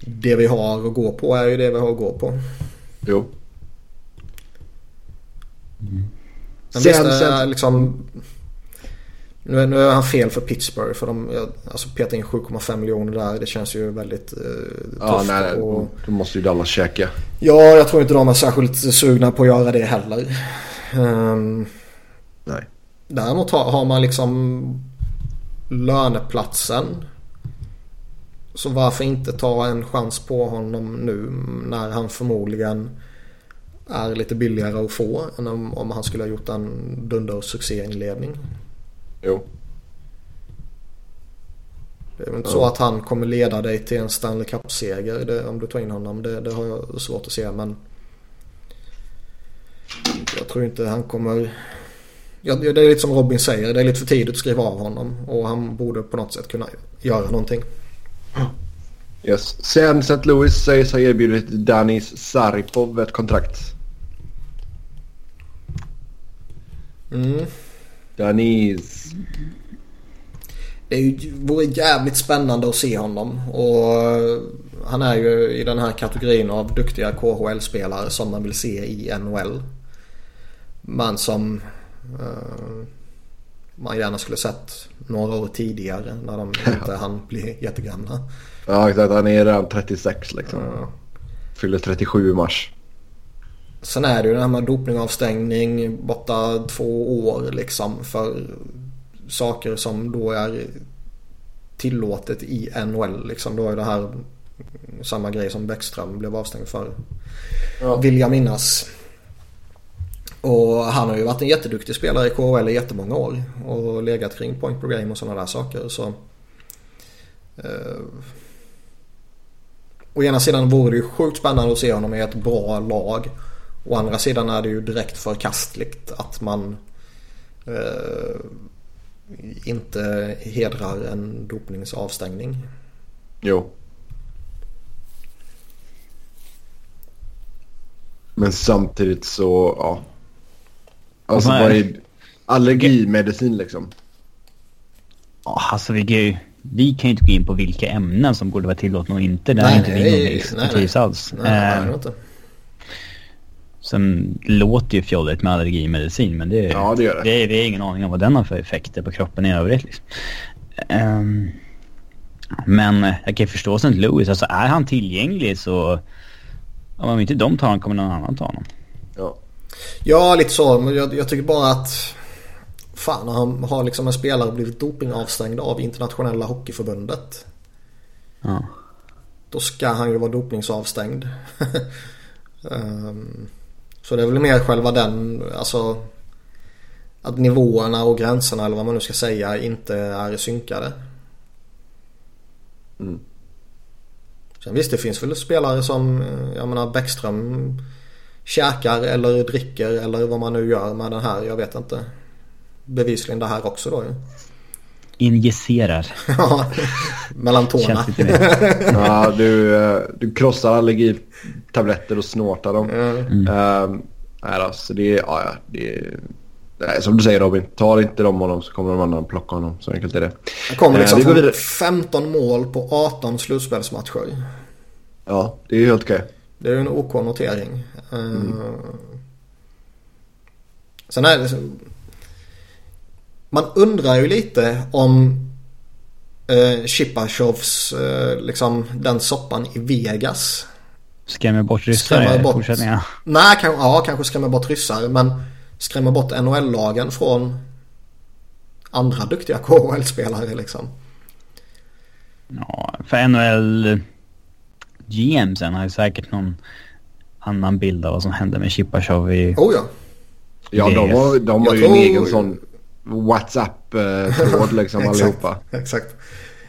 det vi har att gå på är ju det vi har att gå på. Jo. Mm. Men sen, visst, sen... liksom... Nu, nu är han fel för Pittsburgh för de alltså petar in 7,5 miljoner där. Det känns ju väldigt uh, ja, tufft. Nej, och... Då måste ju Dallas käka. Ja, jag tror inte de är särskilt sugna på att göra det heller. Um... nej. Däremot har, har man liksom löneplatsen. Så varför inte ta en chans på honom nu när han förmodligen är lite billigare att få än om, om han skulle ha gjort en dunder succéinledning. Jo. Det är väl inte ja. så att han kommer leda dig till en Stanley Cup-seger om du tar in honom. Det, det har jag svårt att se men jag tror inte han kommer Ja, det är lite som Robin säger. Det är lite för tidigt att skriva av honom. Och han borde på något sätt kunna göra någonting. Yes. Sen St. Louis sägs ha erbjudit Danis Saripov ett kontrakt. Mm. Danis. det vore jävligt spännande att se honom. Och han är ju i den här kategorin av duktiga KHL-spelare som man vill se i NHL. Men som man gärna skulle sett några år tidigare när de inte hann bli jättegamla. Ja exakt, han är redan 36 liksom. Ja. Fyller 37 i mars. Sen är det ju det här med dopningavstängning borta två år liksom för saker som då är tillåtet i NHL. Liksom. Då är det här samma grej som Bäckström blev avstängd för. Ja. Vill jag minnas. Och han har ju varit en jätteduktig spelare i KHL i jättemånga år. Och legat kring point per game och sådana där saker. Så, eh, å ena sidan vore det ju sjukt spännande att se honom i ett bra lag. Å andra sidan är det ju direkt förkastligt att man eh, inte hedrar en dopningsavstängning. Jo. Men samtidigt så, ja. Alltså vad är allergimedicin liksom? Alltså vi kan ju, vi kan ju inte gå in på vilka ämnen som borde vara tillåtna och inte. Det är inte vi någon expertis alls. Nej, nej, nej, inte. Sen låter ju fjolligt med allergimedicin men det, ja, det, gör det. Det, det är ingen aning om vad den har för effekter på kroppen i övrigt. Liksom. Um, men jag kan ju förstå St. Louis. Alltså är han tillgänglig så... Om inte de tar honom kommer någon annan ta honom. Ja, lite så. Men jag, jag tycker bara att... Fan, har, har liksom en spelare blivit dopingavstängd av internationella hockeyförbundet. Ja. Då ska han ju vara dopningsavstängd. um, Så det är väl mer själva den, alltså att nivåerna och gränserna eller vad man nu ska säga inte är synkade. Mm. Sen visst det finns väl spelare som, jag menar Bäckström käkar eller dricker eller vad man nu gör med den här, jag vet inte. Bevisligen det här också då ju. Injicerar. ja, mellan tårna. ja, du, eh, du krossar allergitabletter och snortar dem. Mm. Uh, nej, alltså det är, ja, det är, nej, som du säger Robin, tar inte de honom så kommer de andra plocka honom. Så enkelt är det. Han kommer liksom uh, från 15 mål på 18 slutspelsmatcher. Ja, det är helt okej. Det är en OK notering. Mm. Sen är det så, man undrar ju lite om eh, Chipachovs, eh, liksom den soppan i Vegas. Skrämmer bort ryssar i fortsättningen? Nej, kan, ja kanske skrämmer bort ryssar men skrämmer bort NHL-lagen från andra duktiga KHL-spelare liksom. Ja, för NHL GMsen har ju säkert någon annan bild av vad som hände med Chipachov i... Oh ja. Ja, de har, de har ju tror... en egen sån WhatsApp-tråd liksom allihopa. Exakt.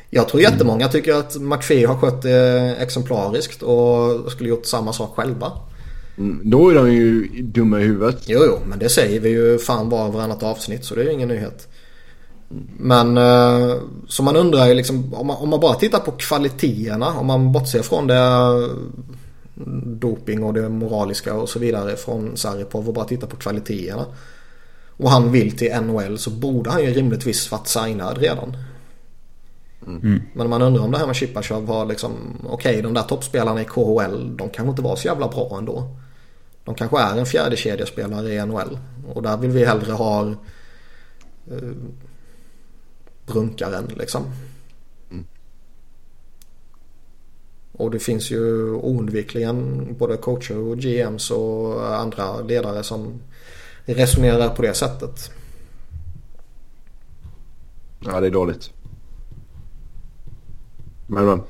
Jag tror jättemånga tycker att McPhee har skött det exemplariskt och skulle gjort samma sak själva. Mm, då är de ju dumma i huvudet. Jo, jo, men det säger vi ju fan var och varannat avsnitt så det är ju ingen nyhet. Men eh, så man undrar ju liksom om man, om man, bara tittar på kvaliteterna om man bortser från det doping och det moraliska och så vidare från Saripov och bara tittar på kvaliteterna och han vill till NHL så borde han ju rimligtvis varit signad redan. Mm. Men man undrar om det här med Chipachov var liksom okej okay, de där toppspelarna i KHL de kanske inte var så jävla bra ändå. De kanske är en fjärde kedjespelare i NHL och där vill vi hellre ha eh, brunkaren liksom. Mm. Och det finns ju oundvikligen både coacher och GMs och andra ledare som resonerar på det sättet. Ja, det är dåligt. Men, men.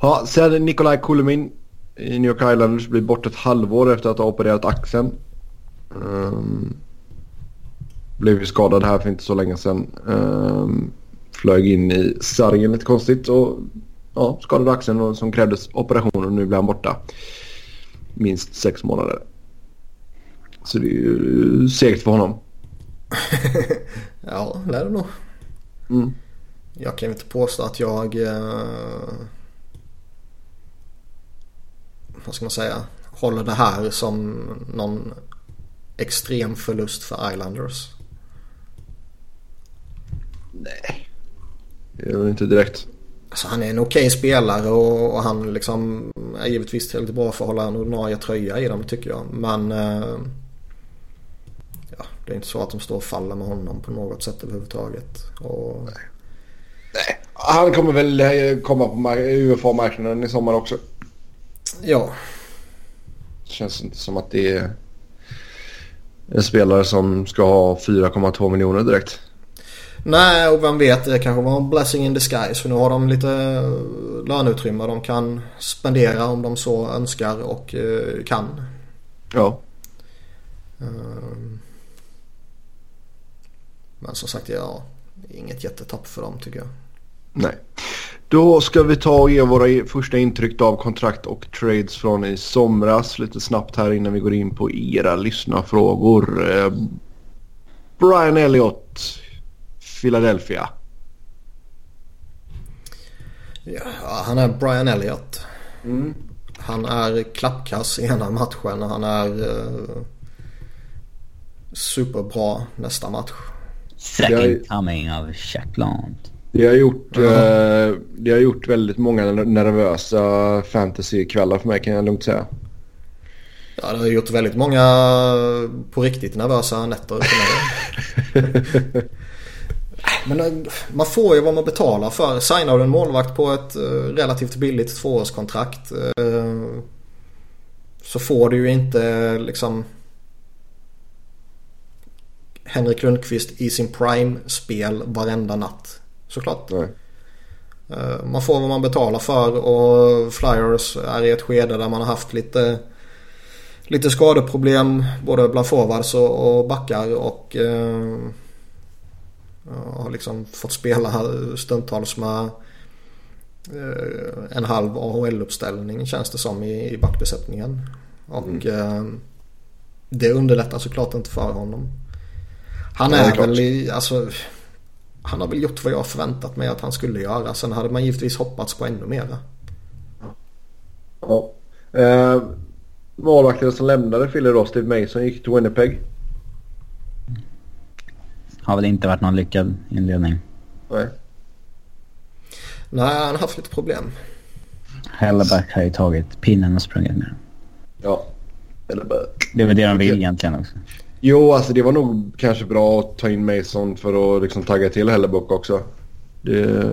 Ja, sen Nikolaj Kulemin i New York Islanders blir bort ett halvår efter att ha opererat axeln. Um, blev ju skadad här för inte så länge sedan. Um, flög in i sargen lite konstigt och ja, skadade axeln som krävdes operation och nu blir han borta. Minst sex månader. Så det är ju segt för honom. ja, det är det nog. Mm. Jag kan inte påstå att jag... Eh, vad ska man säga? Håller det här som någon extrem förlust för Islanders. Nej. Det är väl inte direkt. Alltså han är en okej spelare och, och, han liksom är givetvis tillräckligt bra för att hålla en ordinarie tröja i dem tycker jag. Men eh, ja, det är inte så att de står och faller med honom på något sätt överhuvudtaget. Och... Nej. Nej. Han kommer väl eh, komma på UFA-marknaden i sommar också. Ja. Det känns inte som att det är en spelare som ska ha 4,2 miljoner direkt. Nej, och vem vet, det kanske var en blessing in disguise. För nu har de lite löneutrymme de kan spendera om de så önskar och uh, kan. Ja. Uh, men som sagt, ja, inget jättetapp för dem tycker jag. Nej. Då ska vi ta och ge våra första intryck av kontrakt och trades från i somras lite snabbt här innan vi går in på era lyssnarfrågor. Eh, Brian Elliott, Philadelphia. Ja, han är Brian Elliott. Mm. Han är klappkass i ena matchen. Han är uh, superbra nästa match. Second coming of Shackland. Det har, gjort, mm. eh, det har gjort väldigt många nervösa fantasykvällar för mig kan jag lugnt säga. Ja, det har gjort väldigt många på riktigt nervösa nätter för mig. Men eh, man får ju vad man betalar för. Signar du en målvakt på ett eh, relativt billigt tvåårskontrakt eh, så får du ju inte liksom Henrik Lundqvist i sin prime-spel varenda natt. Såklart. Nej. Man får vad man betalar för och Flyers är i ett skede där man har haft lite lite skadeproblem både bland forwards och, backar och och har liksom fått spela stundtals med eh, en halv AHL-uppställning känns det som i, backbesättningen. Och mm. Eh, det underlättar såklart inte för honom. Han är, är väl i, alltså, han har väl gjort vad jag förväntat mig att han skulle göra. Sen hade man givetvis hoppats på ännu mera. Ja. Eh, målvakten som lämnade Philly då, Steve Mason, gick till Winnipeg. Har väl inte varit någon lyckad inledning. Nej. Nej, han har haft lite problem. Helleback har ju tagit pinnen och sprungit med Ja. Helleback. Det är väl det de vill egentligen också. Jo, alltså det var nog kanske bra att ta in Mason för att liksom tagga till Helleback också. Det,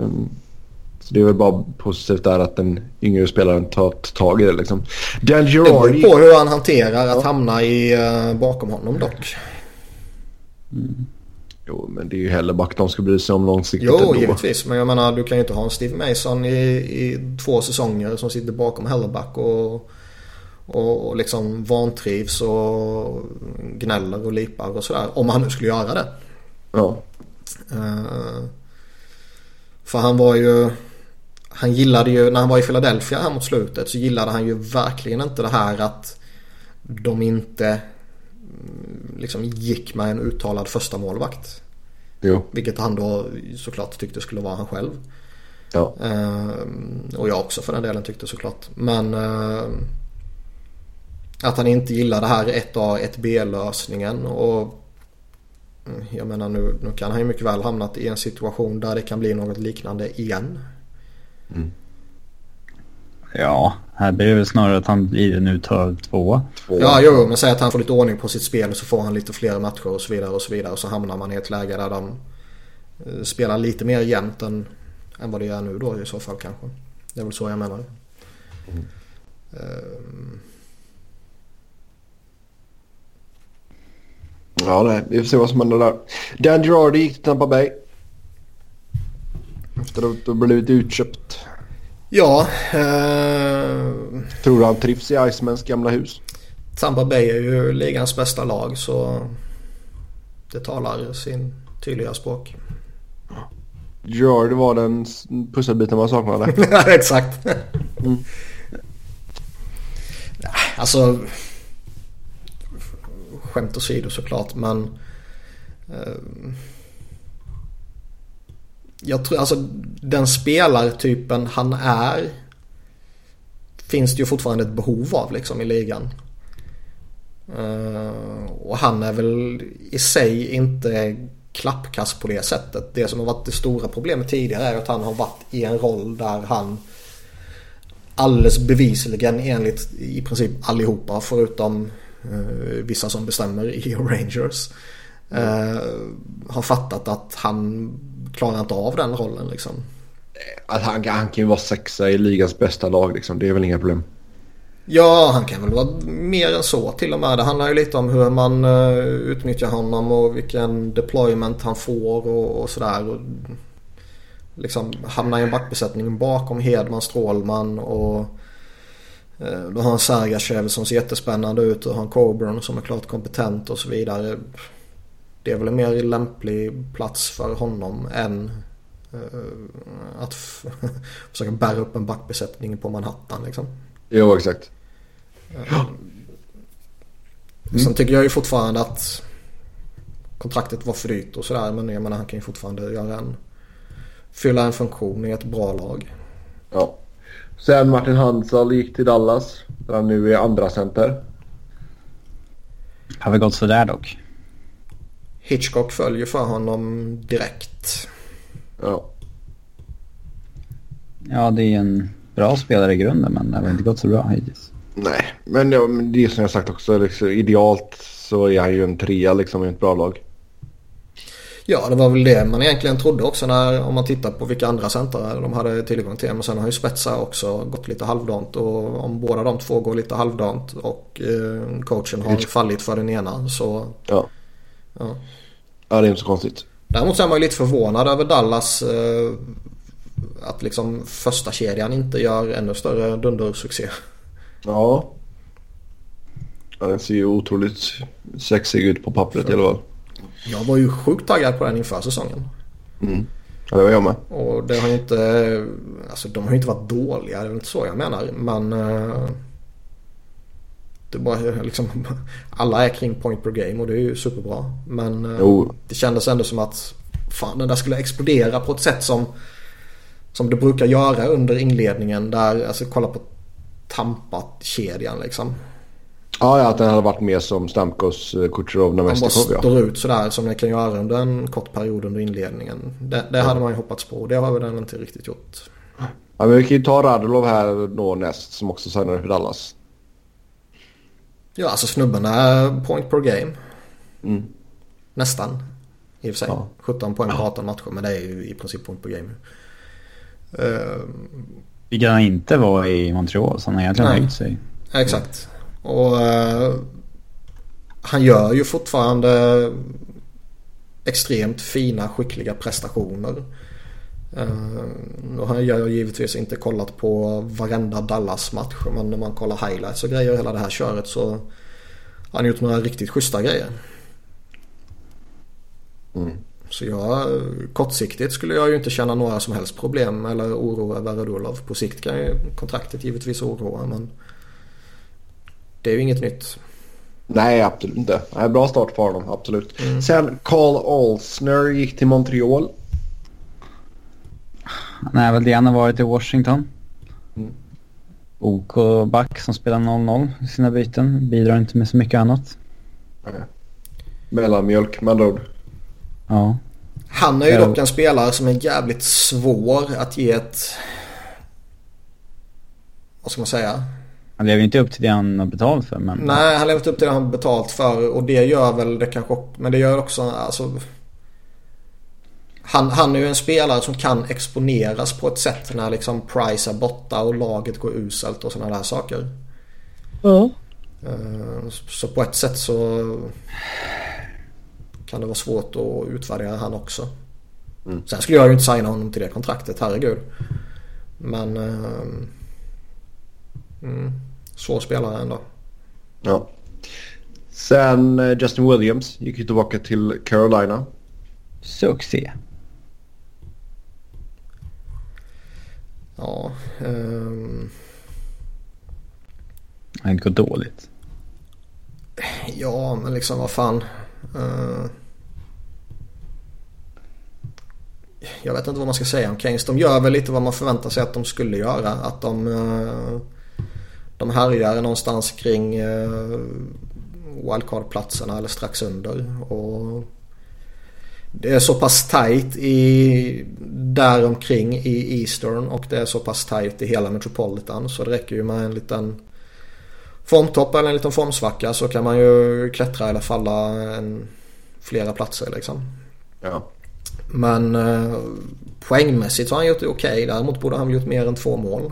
så det är väl bara positivt där att den yngre spelaren tar tag i det liksom. Dan Girardi... Det beror på hur han hanterar att hamna i, uh, bakom honom dock. Mm. Jo, men det är ju Helleback de ska bry sig om långsiktigt Jo, ändå. givetvis. Men jag menar, du kan ju inte ha en Steve Mason i, i två säsonger som sitter bakom Helleback och, och, och liksom vantrivs och gnäller och lipar och sådär. Om han nu skulle göra det. Ja. Uh, för han var ju... Han gillade ju, när han var i Philadelphia här mot slutet så gillade han ju verkligen inte det här att de inte liksom gick med en uttalad första målvakt. Jo. Vilket han då såklart tyckte skulle vara han själv. Ja. Uh, och jag också för den delen tyckte såklart. Men uh, att han inte gillar det här 1A, 1B lösningen. Och jag menar nu, nu kan han ju mycket väl hamnat i en situation där det kan bli något liknande igen. Mm. Ja, här blir det väl snarare att han blir en uttag två. Ja, jo, men säg att han får lite ordning på sitt spel och så får han lite fler matcher och så vidare och så vidare. Och så hamnar man i ett läge där de eh, spelar lite mer jämnt än, än vad det är nu då i så fall kanske. Det är väl så jag menar. Mm. Um... Ja, nej, vi får se vad som händer där. Dan Girardi gick till Tampa Bay. Efter att ha blivit utköpt. Ja. Eh, Tror du han trivs i Icemans gamla hus? Tampa Bay är ju ligans bästa lag så det talar sin tydliga språk. Gör det var den pusselbiten man saknade. Ja, exakt. Mm. Alltså skämt åsido såklart men eh, jag tror alltså den spelartypen han är finns det ju fortfarande ett behov av liksom i ligan. Uh, och han är väl i sig inte klappkast på det sättet. Det som har varit det stora problemet tidigare är att han har varit i en roll där han alldeles bevisligen enligt i princip allihopa förutom uh, vissa som bestämmer i Rangers uh, har fattat att han klarar inte av den rollen liksom. Att han, han kan ju vara sexa i ligans bästa lag liksom. Det är väl inga problem. Ja, han kan väl vara mer än så till och med. Det handlar ju lite om hur man uh, utnyttjar honom och vilken deployment han får och, och sådär. Liksom hamna i en backbesättning bakom Hedman, Strålman och uh, då har han Sergachev som ser jättespännande ut och har en Coburn som är klart kompetent och så vidare. Det är väl en mer lämplig plats för honom än uh, att försöka bära upp en backbesättning på Manhattan liksom. Jo, exakt. Mm. Sen tycker jag ju fortfarande att kontraktet var för dyrt och sådär. Men jag menar han kan ju fortfarande göra en, fylla en funktion i ett bra lag. Ja. Sen Martin Hansal gick till Dallas. Där han nu är andra center. Har väl gått sådär dock. Hitchcock följer för honom direkt. Ja. Ja, det är en bra spelare i grunden men det har inte gått så bra hittills. Nej, men ja, det är som jag sagt också. Liksom, idealt så är han ju en trea liksom i ett bra lag. Ja, det var väl det man egentligen trodde också när, om man tittar på vilka andra centrar de hade tillgång till. Men sen har ju Spetsa också gått lite halvdant och om båda de två går lite halvdant och eh, coachen har Hitch. fallit för den ena så... Ja. Ja, ja det är inte så konstigt. Däremot så är man ju lite förvånad över Dallas eh, att liksom första kedjan inte gör ännu större dundersuccé. Ja. ja. Den ser ju otroligt sexig ut på pappret i alla fall. Jag var ju sjukt taggad på den inför säsongen. Mm. Ja, det var jag med. Och det har ju inte... Alltså de har ju inte varit dåliga. Det är inte så jag menar. Men... Uh, det bara liksom... Alla är kring point per game och det är ju superbra. Men uh, det kändes ändå som att... Fan den där skulle explodera på ett sätt som... Som det brukar göra under inledningen. Där, alltså kolla på Tampa-kedjan liksom. Ja, ja, att den hade varit mer som Stamkos, eh, Kucherov, Namestikov. Han bara står ut sådär som den kan göra under en kort period under inledningen. Det, det hade man ju hoppats på. Det har den inte riktigt gjort. Ja, men vi kan ju ta Radulov här då näst som också signade för Dallas. Ja, alltså snubben är point per game. Mm. Nästan. I och för sig. Ja. 17 poäng på 18 matcher. Men det är ju i princip point per game. Uh, Vilket han inte var i Montreal. Så han har egentligen höjt sig. Exakt. Och uh, han gör ju fortfarande extremt fina, skickliga prestationer. Och han gör givetvis inte kollat på varenda Dallas-match. Men när man kollar highlights och grejer och hela det här köret så har han gjort några riktigt schyssta grejer. Mm. Så jag, kortsiktigt skulle jag ju inte känna några som helst problem eller oro över Radulov. På sikt kan ju kontraktet givetvis oroa men det är ju inget nytt. Nej, absolut inte. Nej, bra start för honom, absolut. Mm. Sen Carl Olsner gick till Montreal. Han är väl det han har varit i Washington. Mm. OK back som spelar 0-0 i sina byten. Bidrar inte med så mycket annat. Nej. Mellanmjölk med andra ord. Ja. Han är ju dock en spelare som är jävligt svår att ge ett... Vad ska man säga? Han lever inte upp till det han har betalt för. Men... Nej, han lever inte upp till det han har betalt för. Och det gör väl det kanske Men det gör också alltså... Han, han är ju en spelare som kan exponeras på ett sätt när liksom Price är borta och laget går uselt och sådana där saker. Ja. Eh, så på ett sätt så kan det vara svårt att utvärdera han också. Mm. Sen skulle jag ju inte signa honom till det kontraktet, herregud. Men... Uh, mm, svår spelare ändå. Ja. Sen uh, Justin Williams gick ju tillbaka till Carolina. Succé. Ja. Um... Det gått dåligt. Ja, men liksom vad fan. Uh... jag vet inte vad man ska säga om Keynes. De gör väl lite vad man förväntar sig att de skulle göra. Att de, eh, de härjar någonstans kring eh, wildcard-platserna eller strax under. Och det är så pass tight i däromkring i Eastern och det är så pass tight i hela Metropolitan så det räcker ju med en liten formtopp eller en liten formsvacka så kan man ju klättra eller falla en, flera platser liksom. Ja. Men eh, poängmässigt har han gjort det okej. Okay. Däremot borde han gjort mer än två mål.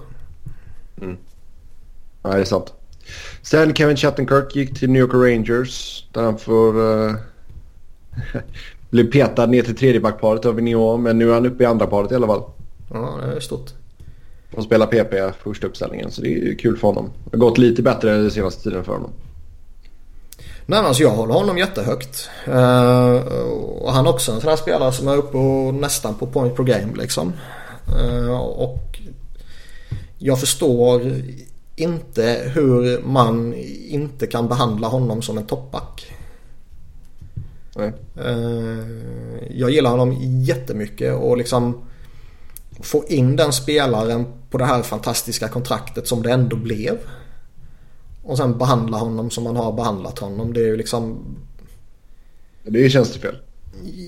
Mm. Ja, det är sant. Sen Kevin Chattenkirk gick till New York Rangers där han får uh, bli petad ner till tredjebackparet av Vigneault. Men nu är han uppe i andra paret i alla fall. Ja, det är stort. Och spelar PP första uppställningen så det är kul för honom. Det har gått lite bättre den senaste tiden för honom. Nej alltså jag håller honom jättehögt. Uh, och han är också en sån här spelare som är uppe och nästan på point per game liksom. Uh, och jag förstår inte hur man inte kan behandla honom som en toppback. Nej. Uh, jag gillar honom jättemycket och liksom få in den spelaren på det här fantastiska kontraktet som det ändå blev. Och sen behandla honom som man har behandlat honom. Det är ju liksom... Det är tjänstefel.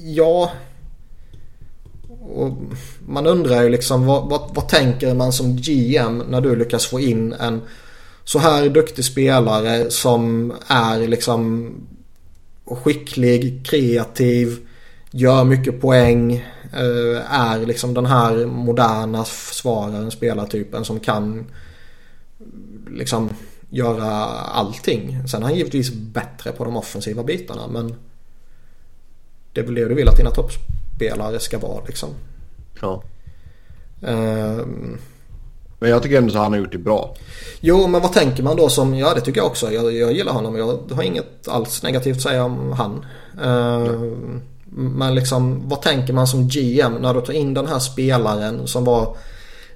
Ja. Och man undrar ju liksom vad, vad, vad, tänker man som GM när du lyckas få in en så här duktig spelare som är liksom skicklig, kreativ, gör mycket poäng, eh, är liksom den här moderna försvararen, spelartypen som kan liksom göra allting. Sen är han givetvis bättre på de offensiva bitarna men det är väl det du vill att dina toppspelare ska vara liksom. Ja. Um, men jag tycker ändå att han har gjort det bra. Jo, men vad tänker man då som, ja det tycker jag också. Jag, jag gillar honom. Jag har inget alls negativt att säga om han. Uh, men liksom, vad tänker man som GM när du tar in den här spelaren som var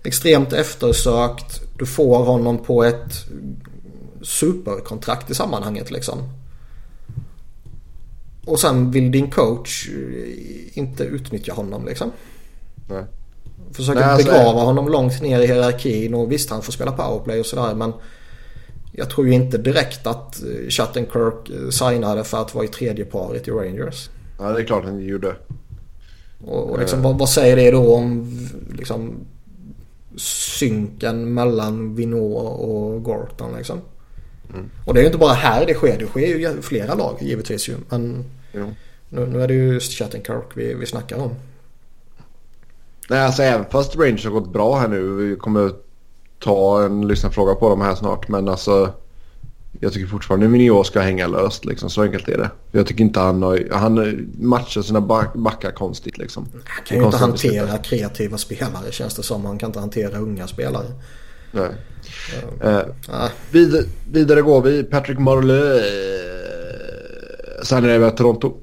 extremt eftersökt. Du får honom på ett superkontrakt i sammanhanget liksom. Och sen vill din coach inte utnyttja honom liksom. Nej. Försöker Nej, alltså, begrava honom långt ner i hierarkin och visst han får spela powerplay och sådär men jag tror ju inte direkt att Chattenkirk signade för att vara i tredje paret i Rangers. Ja det är klart han gjorde. Och, och liksom, vad, vad, säger det då om liksom, synken mellan Vinot och Gorton liksom? Mm. Och det är ju inte bara här det sker. Det sker ju i flera lag givetvis ju. Men nu, nu är det ju Chattenkirk vi, vi snackar om. Nej, alltså även fast Rangers har gått bra här nu. Vi kommer ta en lyssnarfråga på dem här snart. Men alltså jag tycker fortfarande att Minio ska hänga löst liksom. Så enkelt är det. Jag tycker inte han har, han matchar sina backar konstigt liksom. Han kan ju inte hantera beslut. kreativa spelare känns det som. Han kan inte hantera unga spelare. Nej. Uh, uh, vidare, vidare går vi. Patrick Marley. Sen är det Toronto.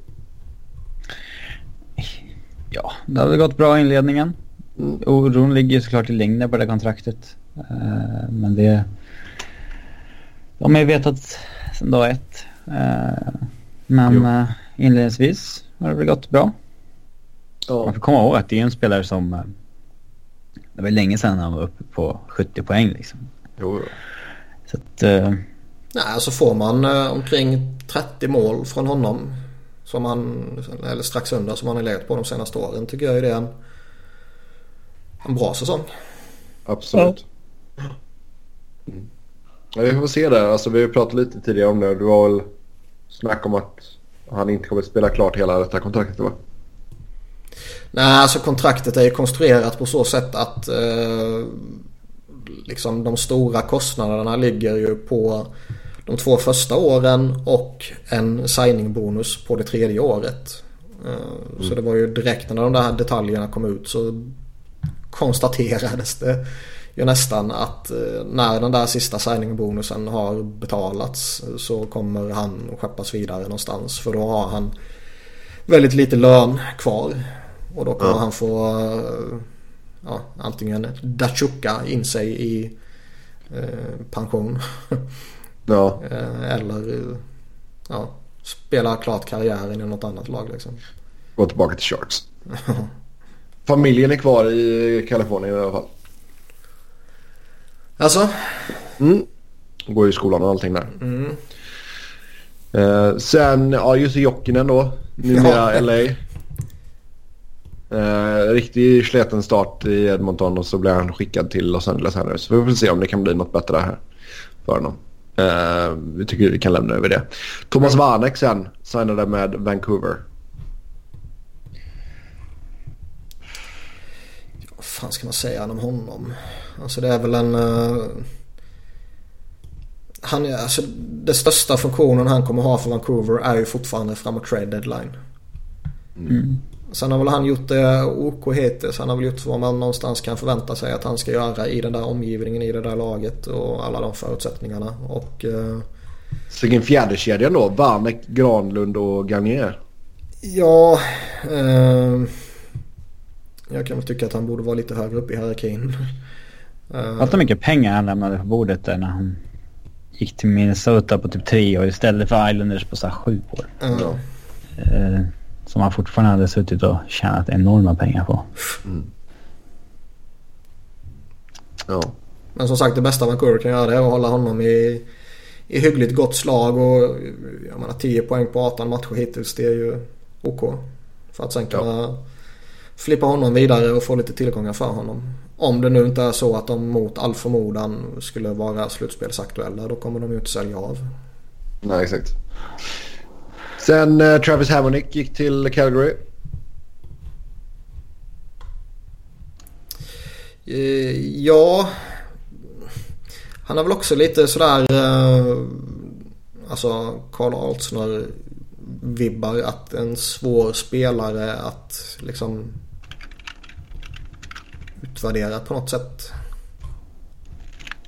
Ja, det har väl gått bra i inledningen. Mm. Oron ligger såklart i längden på det kontraktet. Uh, men det... De har ju vetat sedan dag ett. men inledningsvis har det väl gått bra. Ja. Man får komma ihåg att det är en spelare som det var länge sedan han var uppe på 70 poäng liksom. Jo. Så att... Uh... Nej, alltså får man uh, omkring 30 mål från honom. Som han, eller strax under som han har legat på de senaste åren. Tycker jag är det en, en bra säsong. Absolut. Ja. Mm. Ja, vi får se där. Alltså, vi har pratat lite tidigare om det. Du var väl snack om att han inte kommer att spela klart hela detta kontraktet va? Nej, alltså kontraktet är ju konstruerat på så sätt att eh, liksom de stora kostnaderna ligger ju på de två första åren och en signingbonus på det tredje året. Eh, mm. Så det var ju direkt när de där detaljerna kom ut så konstaterades det ju nästan att eh, när den där sista signingbonusen har betalats så kommer han skeppas vidare någonstans. För då har han väldigt lite lön kvar. Och då kommer ja. han få ja, antingen dachuka in sig i eh, pension. ja. Eh, eller ja, spela klart karriären i något annat lag liksom. Gå tillbaka till Sharks. Familjen är kvar i Kalifornien i alla fall. Alltså? Mm. Går i skolan och allting där. Mm. Eh, sen, ja just Jokinen då. Numera ja. LA. Eh, riktig sleten start i Edmonton och så blir han skickad till Los Angeles här nu. Så vi får se om det kan bli något bättre här för honom. Eh, vi tycker vi kan lämna över det. Thomas Vanek sen signade med Vancouver. Vad fan ska man säga om honom? Alltså det är väl en... Uh, han, alltså, det största funktionen han kommer ha för Vancouver är ju fortfarande framåt trade deadline. Mm. Sen har väl han gjort det OK hittills. Han har väl gjort vad man någonstans kan förvänta sig att han ska göra i den där omgivningen, i det där laget och alla de förutsättningarna. Och... Uh, så vilken fjärdekedja då? Vanek, Granlund och Garnier? Ja... Uh, jag kan väl tycka att han borde vara lite högre upp i hierarkin. Fattar mycket pengar han lämnade på bordet där när han gick till Minnesota på typ tre år istället för Islanders på så sju år. Uh. Uh, som han fortfarande hade suttit och tjänat enorma pengar på. Mm. Ja. Men som sagt det bästa Vancouver kan göra det är att hålla honom i, i hyggligt gott slag och jag menar 10 poäng på 18 matcher hittills det är ju OK. För att sen kunna ja. flippa honom vidare och få lite tillgångar för honom. Om det nu inte är så att de mot all förmodan skulle vara slutspelsaktuella då kommer de ju inte sälja av. Nej exakt. Sen uh, Travis Hamonic gick till Calgary. Uh, ja. Han har väl också lite sådär... Uh, alltså Karl Altsner vibbar att en svår spelare att liksom utvärdera på något sätt.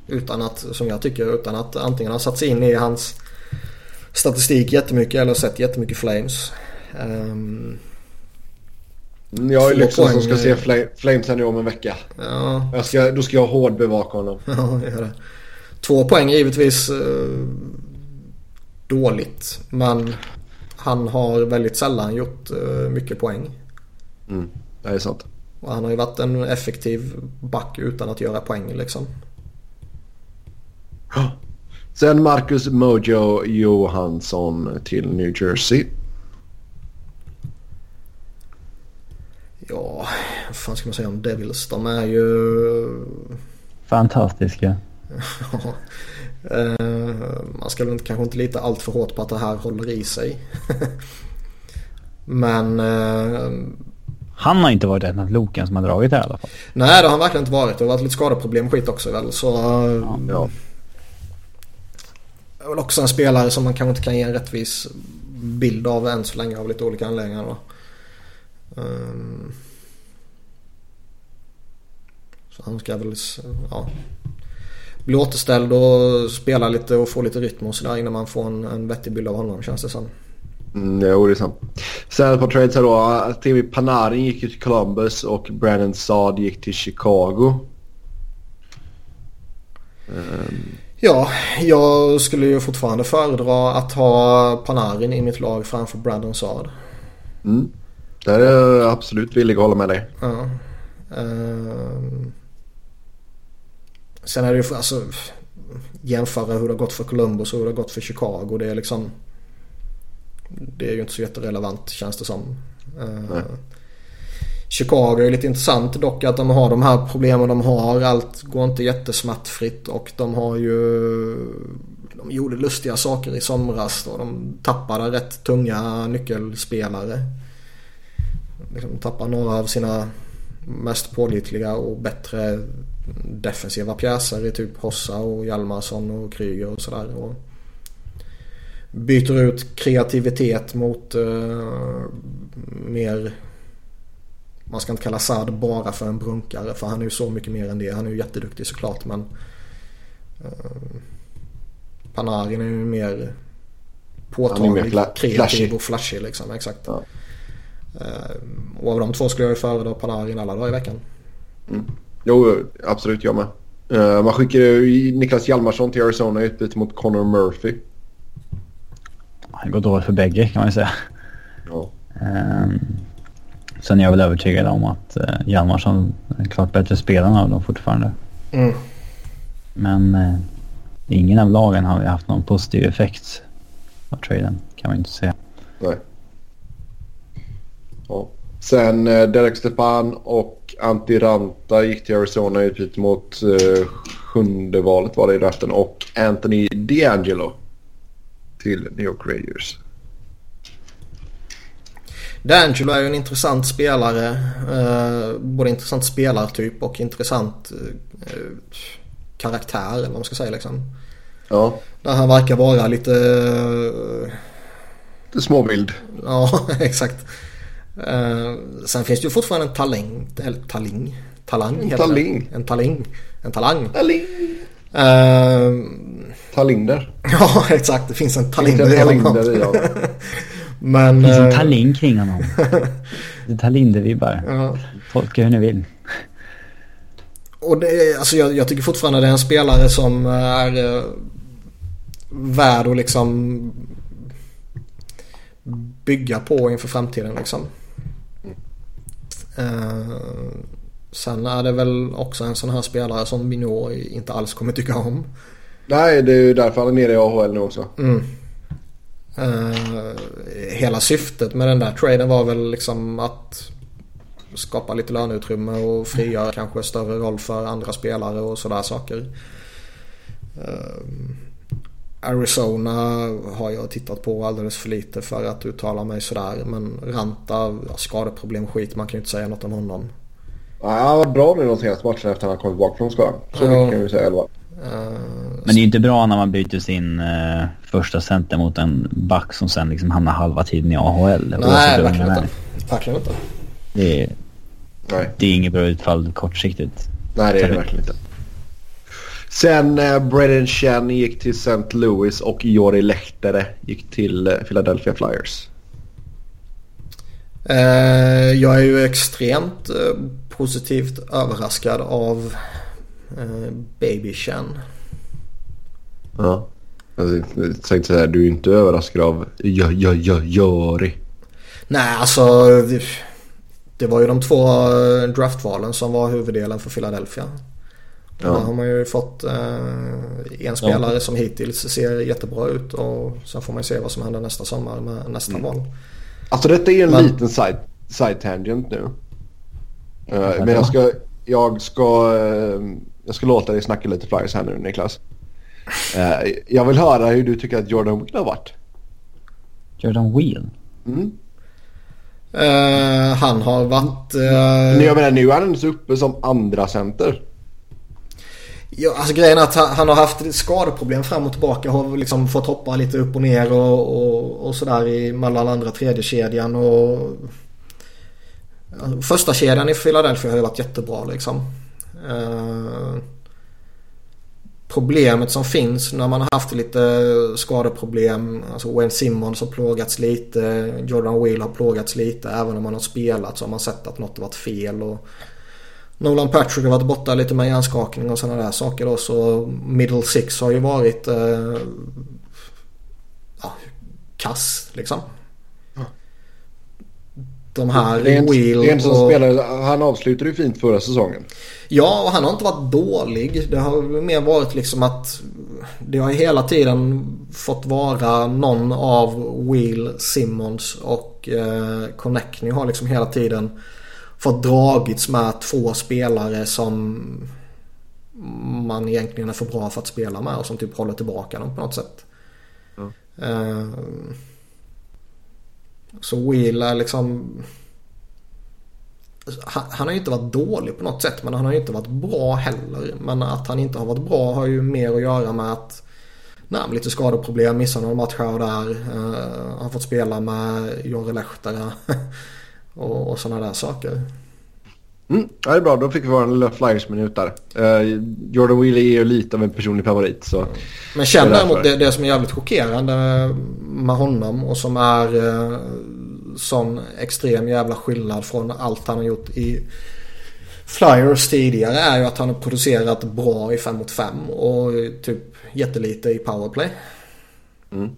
Utan att, som jag tycker, utan att antingen ha satt sig in i hans statistik jättemycket eller sett jättemycket Flames. Um, jag är Lyxen som ska se Flames här nu om en vecka. Ja. Jag ska, då ska jag hårdbevaka honom. Ja, gör det. Två poäng är givetvis uh, dåligt. Men han har väldigt sällan gjort uh, mycket poäng. Mm, det är sant. Och han har ju varit en effektiv back utan att göra poäng liksom. Sen Marcus Mojo Johansson till New Jersey. Ja, vad fan ska man säga om Devils? De är ju... Fantastiska. ja. Uh, man ska väl kanske inte lita allt för hårt på att det här håller i sig. Men... Uh, han har inte varit en av loken som har dragit det i alla fall. Nej det har han verkligen inte varit. Det har varit lite skadeproblem och skit också väl. Så... Ja. ja är väl också en spelare som man kanske inte kan ge en rättvis bild av än så länge av lite olika anledningar. Då. Um, ehm. så han ska väl ja, bli återställd och spela lite och få lite rytm och sådär innan man får en, en vettig bild av honom känns det som. Mm, jo, det är sant. Sen ett par trades här då. Timmy Panarin gick till Columbus och Brandon Saad gick till Chicago. Um, Ja, jag skulle ju fortfarande föredra att ha Panarin i mitt lag framför Brandon Saad. Mm. Där är jag absolut villig att hålla med dig. Ja. Uh... Sen är det ju alltså jämföra hur det har gått för Columbus och hur det har gått för Chicago. Det är liksom det är ju inte så jätterelevant känns det som. Uh... Chicago är lite intressant dock att de har de här problemen de har. Allt går inte jättesmärtfritt och de har ju... De gjorde lustiga saker i somras och de tappade rätt tunga nyckelspelare. De tappade några av sina mest pålitliga och bättre defensiva pjäser i typ Hossa och Hjalmarsson och Kryger och sådär. Och byter ut kreativitet mot uh, mer man ska inte kalla Saad bara för en brunkare för han är ju så mycket mer än det. Han är ju jätteduktig såklart men uh, Panarin är ju mer påtaglig, kreativ flashig. och flashig liksom. Exakt. Ja. Uh, och av de två skulle jag ju föredra Panarin alla dagar i veckan. Mm. Jo, absolut jag med. Uh, man skickar ju Niklas Hjalmarsson till Arizona i utbyte mot Connor Murphy. Han går dåligt för bägge kan man ju säga. Ja. Um, Sen är jag väl övertygad om att eh, Hjalmarsson är klart bättre spelare av dem fortfarande. Mm. Men eh, ingen av lagen har haft någon positiv effekt av traden kan man inte säga. Nej. Ja. Sen eh, Derek Stepan och Antti Ranta gick till Arizona i utbyte mot eh, sjunde valet var det i draften och Anthony D'Angelo till New York Rangers. D'Angelo är ju en intressant spelare. Eh, både intressant spelartyp och intressant eh, karaktär eller vad man ska säga liksom. Ja, Där han verkar vara lite... eh, lite småvild. Ja, exakt. Eh, sen finns det ju fortfarande en talang. Eller taling. Talang En det. taling. En taling. En talang. Taling. Eh, Talinder. ja, exakt. Det finns en taling Inte i en. Talinder i honom. Men... Det finns en eh, Tallinn kring honom. Det är Tallinder-vibbar. ja. Tolka hur ni vill. Och det, alltså jag, jag tycker fortfarande det är en spelare som är eh, värd att liksom bygga på inför framtiden liksom. Eh, sen är det väl också en sån här spelare som vi nog inte alls kommer tycka om. Nej, det är ju därför han är nere i AHL nu också. Mm. Eh, hela syftet med den där traden var väl liksom att skapa lite löneutrymme och frigöra kanske större roll för andra spelare och sådär saker. Eh, Arizona har jag tittat på alldeles för lite för att uttala mig sådär. Men Ranta, skadeproblem, skit. Man kan ju inte säga något om honom. Ja, han har varit bra nu de senaste matcherna efter att han kommit tillbaka från skadan. Så Ja. mycket kan vi säga i alla fall. Men det är ju inte bra när man byter sin eh, första center mot en back som sen liksom hamnar halva tiden i AHL. nej, verkligen inte. Verkligen inte. Det är, Nej, det är inget bra utfall kortsiktigt. nej det är det verkligen inte. Sen eh, Braden Chen gick till St. Louis och Jori Lehtere gick till eh, Philadelphia Flyers. Eh, jag är ju extremt eh, positivt överraskad av eh, Baby Chen. Ja. Alltså, jag tänkte säga, du är inte överraskad av ja, ja, ja, Jori. Nej, alltså det, var ju de två eh, draftvalen som var huvuddelen för Philadelphia. Ja. Där har man ju fått eh, en spelare som hittills ser jättebra ut och sen får man ju se vad som händer nästa sommar med nästa val. Alltså detta är en Men- liten side, side tangent nu. Eh, men jag ska, jag ska, jag ska låta dig snacka lite Flyers här nu Niklas. Eh, jag vill höra hur du tycker att Jordan Wheel har varit. Jordan Wheel. Mm. Eh, han har varit... Nu, Eh, jag menar nu är han så uppe som andra center. Ja, alltså grejen är att han, han har haft skadeproblem fram och tillbaka. Har liksom fått hoppa lite upp och ner och, och, och sådär i mellan andra tredje kedjan och Första kedjan i Philadelphia har ju varit jättebra liksom problemet som finns när man har haft lite skadeproblem. Alltså Wayne Simmons har plågats lite. Jordan Wheel har plågats lite. Även om man har spelat så har man sett att något har varit fel. Och, Nolan Patrick har varit borta lite med hjärnskakning och sådana där saker då. Så middle six har ju varit eh, ja, kass liksom. De här det är en som och... spelare, han avslutade ju fint förra säsongen. Ja, och han har inte varit dålig. Det har mer varit liksom att det har hela tiden fått vara någon av Will Simmons och eh, Connectney har liksom hela tiden fått dragits med två spelare som man egentligen är för bra för att spela med och som typ håller tillbaka dem på något sätt. Ja. Eh, så Will är liksom han, han har ju inte varit dålig på något sätt men han har ju inte varit bra heller. Men att han inte har varit bra har ju mer att göra med att nej, lite skadeproblem, missar någon match här och där. Uh, har fått spela med Jorre Lehtara och, och sådana där saker. Mm, ja, det är bra, då fick vi vara en lilla Flyers-minut där. Eh, Jordan Wheel är ju lite av en personlig favorit. Så. Men känn däremot det, det som är jävligt chockerande med honom och som är eh, sån extrem jävla skillnad från allt han har gjort i Flyers tidigare är ju att han har producerat bra i 5 mot 5 och typ jättelite i powerplay. Mm.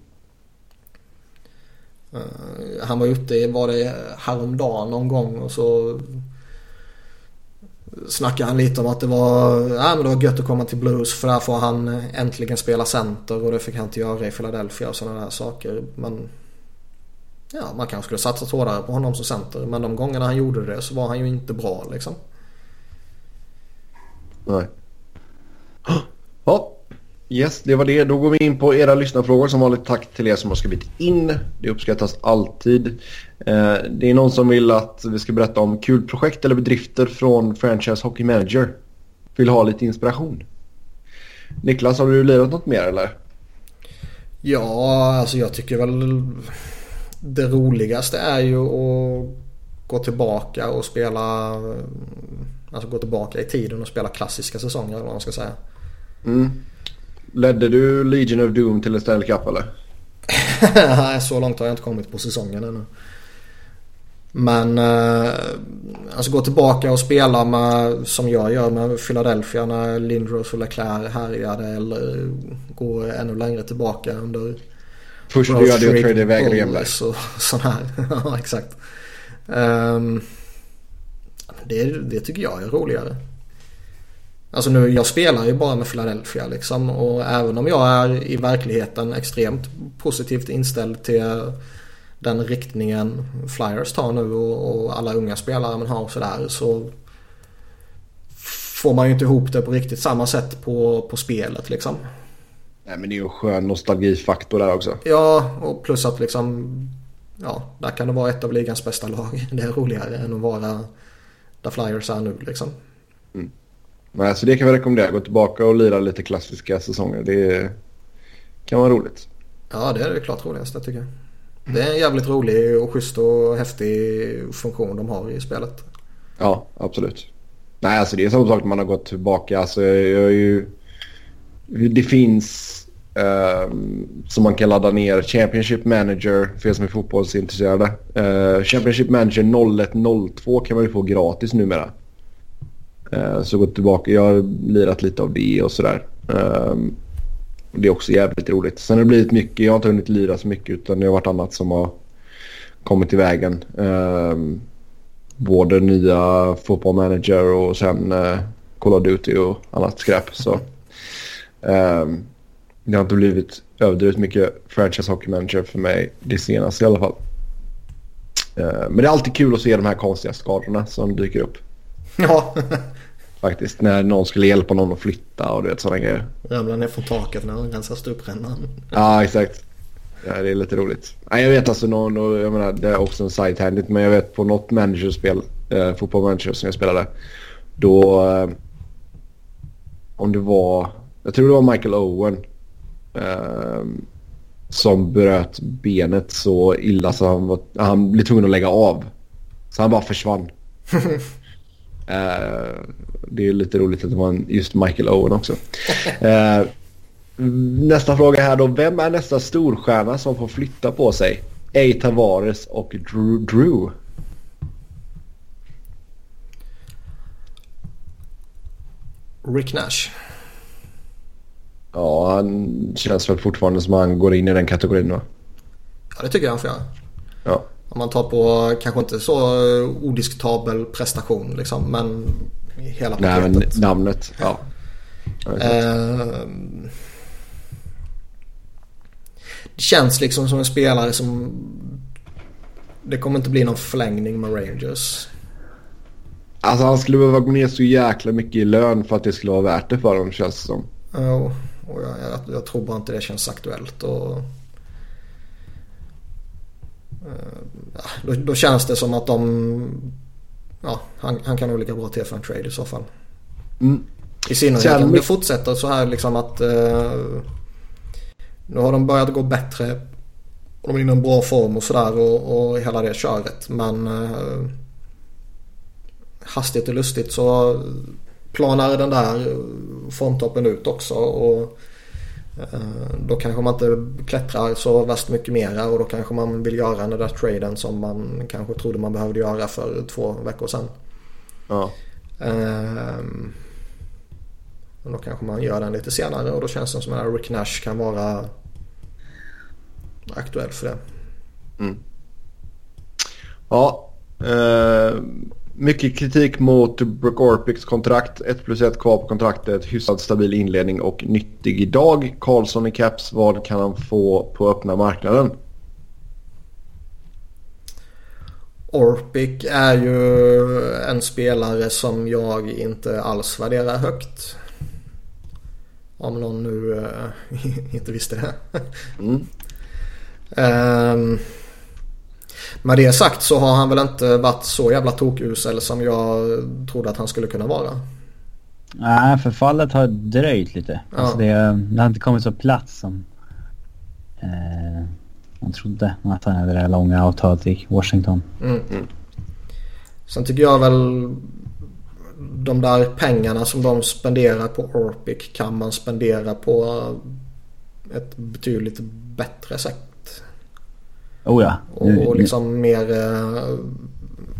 Eh, han var ute i, var det häromdagen någon gång och så snackade han lite om att det var, ja, men det var gött att komma till Blues för där får han äntligen spela center och det fick han inte göra i Philadelphia och sådana där saker. Men Ja, man kanske skulle satsat hårdare på honom som center. Men de gångerna han gjorde det så var han ju inte bra liksom. Nej. Ja, yes, det var det. Då går vi in på era lyssnarfrågor. Som vanligt tack till er som har skrivit in. Det uppskattas alltid. Eh, det är någon som vill att vi ska berätta om kul projekt eller bedrifter från Franchise Hockey Manager. Vill ha lite inspiration. Niklas, har du lirat något mer eller? Ja, alltså jag tycker väl det roligaste är ju att gå tillbaka och spela Alltså gå tillbaka i tiden och spela klassiska säsonger eller vad man ska säga. Mm. Ledde du Legion of Doom till en Stanley Cup eller? Nej, så långt har jag inte kommit på säsongen ännu. Men eh, alltså gå tillbaka och spela med, som jag gör med Philadelphia när Lindros och Leclerc härjade eller gå ännu längre tillbaka under Först du gör det och trade iväg Remberg. sån här. ja, exakt. Um, det, det tycker jag är roligare. Alltså nu, jag spelar ju bara med Philadelphia liksom och även om jag är i verkligheten extremt positivt inställd till den riktningen Flyers tar nu och, och alla unga spelare man har och sådär så får man ju inte ihop det på riktigt samma sätt på, på spelet liksom. Nej men det är ju en skön nostalgifaktor där också. Ja och plus att liksom ja, där kan det vara ett av ligans bästa lag. Det är roligare än att vara där Flyers är nu liksom. Mm. Nej, så det kan vi rekommendera. Gå tillbaka och lira lite klassiska säsonger. Det kan vara roligt. Ja, det är det klart roligaste tycker jag. Det är en jävligt rolig och schysst och häftig funktion de har i spelet. Ja, absolut. Nej, alltså det är samma sak när man har gått tillbaka. Alltså, jag ju... Det finns Uh, som man kan ladda ner. Championship Manager för er som är fotbollsintresserade. Uh, Championship Manager 0102 kan man ju få gratis numera. Eh, så gått tillbaka. Jag har lirat lite av det och sådär. Ehm, det är också jävligt roligt. Sen har det blivit mycket. Jag har inte hunnit lira så mycket utan det har varit annat som har kommit i vägen. Ehm, både nya fotbollmanager och sen eh, Call of Duty och annat skräp. Så, ehm, det har inte blivit överdrivet mycket franchise hockey manager för mig det senaste i alla fall. Men det är alltid kul att se de här konstiga skadorna som dyker upp. Ja. Faktiskt, när någon skulle hjälpa någon att flytta och du vet sådana grejer. Ramlar ner från taket när han rensar stuprännan. Ja, exakt. Ja, det är lite roligt. Ja, jag vet alltså någon, jag menar det är också en side tangent men jag vet på något managerspel, eh, fotboll manager som jag spelade. Då, eh, om det var, jag tror det var Michael Owen Eh, som bröt benet så illa så han, var, han blev tvungen att lägga av. Så han bara försvann. eh, det är lite roligt att det var en, just Michael Owen också. Eh, nästa fråga här då. Vem är nästa storstjärna som får flytta på sig? A. Tavares och Drew. Drew? Rick Nash. Ja, han känns väl fortfarande som han går in i den kategorin va? Ja, det tycker jag han får göra. Ja. Om man tar på kanske inte så odiskutabel prestation liksom, men hela paketet. Nej, men namnet. Ja. Eh, det känns liksom som en spelare som... Det kommer inte bli någon förlängning med Rangers. Alltså han skulle behöva gå ner så jäkla mycket i lön för att det skulle vara värt det för honom känns det som. Ja, och jag, jag, jag, tror bara inte det känns aktuellt. Och, då, då, känns det som att de... Ja, han, han kan nog ligga bra till för en trade i så fall. Mm. I synnerhet om det fortsätter så här liksom att... Uh, nu har de börjat gå bättre. Och de är inne i en bra form och sådär och, och hela det köret. Men... Uh, hastigt och lustigt så planar den där formtoppen ut också. Och eh, då kanske man inte klättrar så värst mycket mera och då kanske man vill göra den där traden som man kanske trodde man behövde göra för två veckor sedan. Ja. Um, då kanske man gör den lite senare och då känns det som att Rick Nash kan vara aktuell för det. Mm. Ja. Uh, mycket kritik mot Brook Orpics kontrakt. 1 plus 1 kvar på kontraktet. Hyfsat stabil inledning och nyttig idag. Karlsson i Caps. Vad kan han få på öppna marknaden? Orpik är ju en spelare som jag inte alls värderar högt. Om någon nu uh, inte visste det. Mm. um, med det sagt så har han väl inte varit så jävla tokusel som jag trodde att han skulle kunna vara. Nej, förfallet har dröjt lite. Ja. Alltså det, det har inte kommit så platt som eh, man trodde. Att han hade det där långa avtalet i Washington. Mm. Sen tycker jag väl de där pengarna som de spenderar på Orpik kan man spendera på ett betydligt bättre sätt. Oh ja. Och, och liksom mer, eh,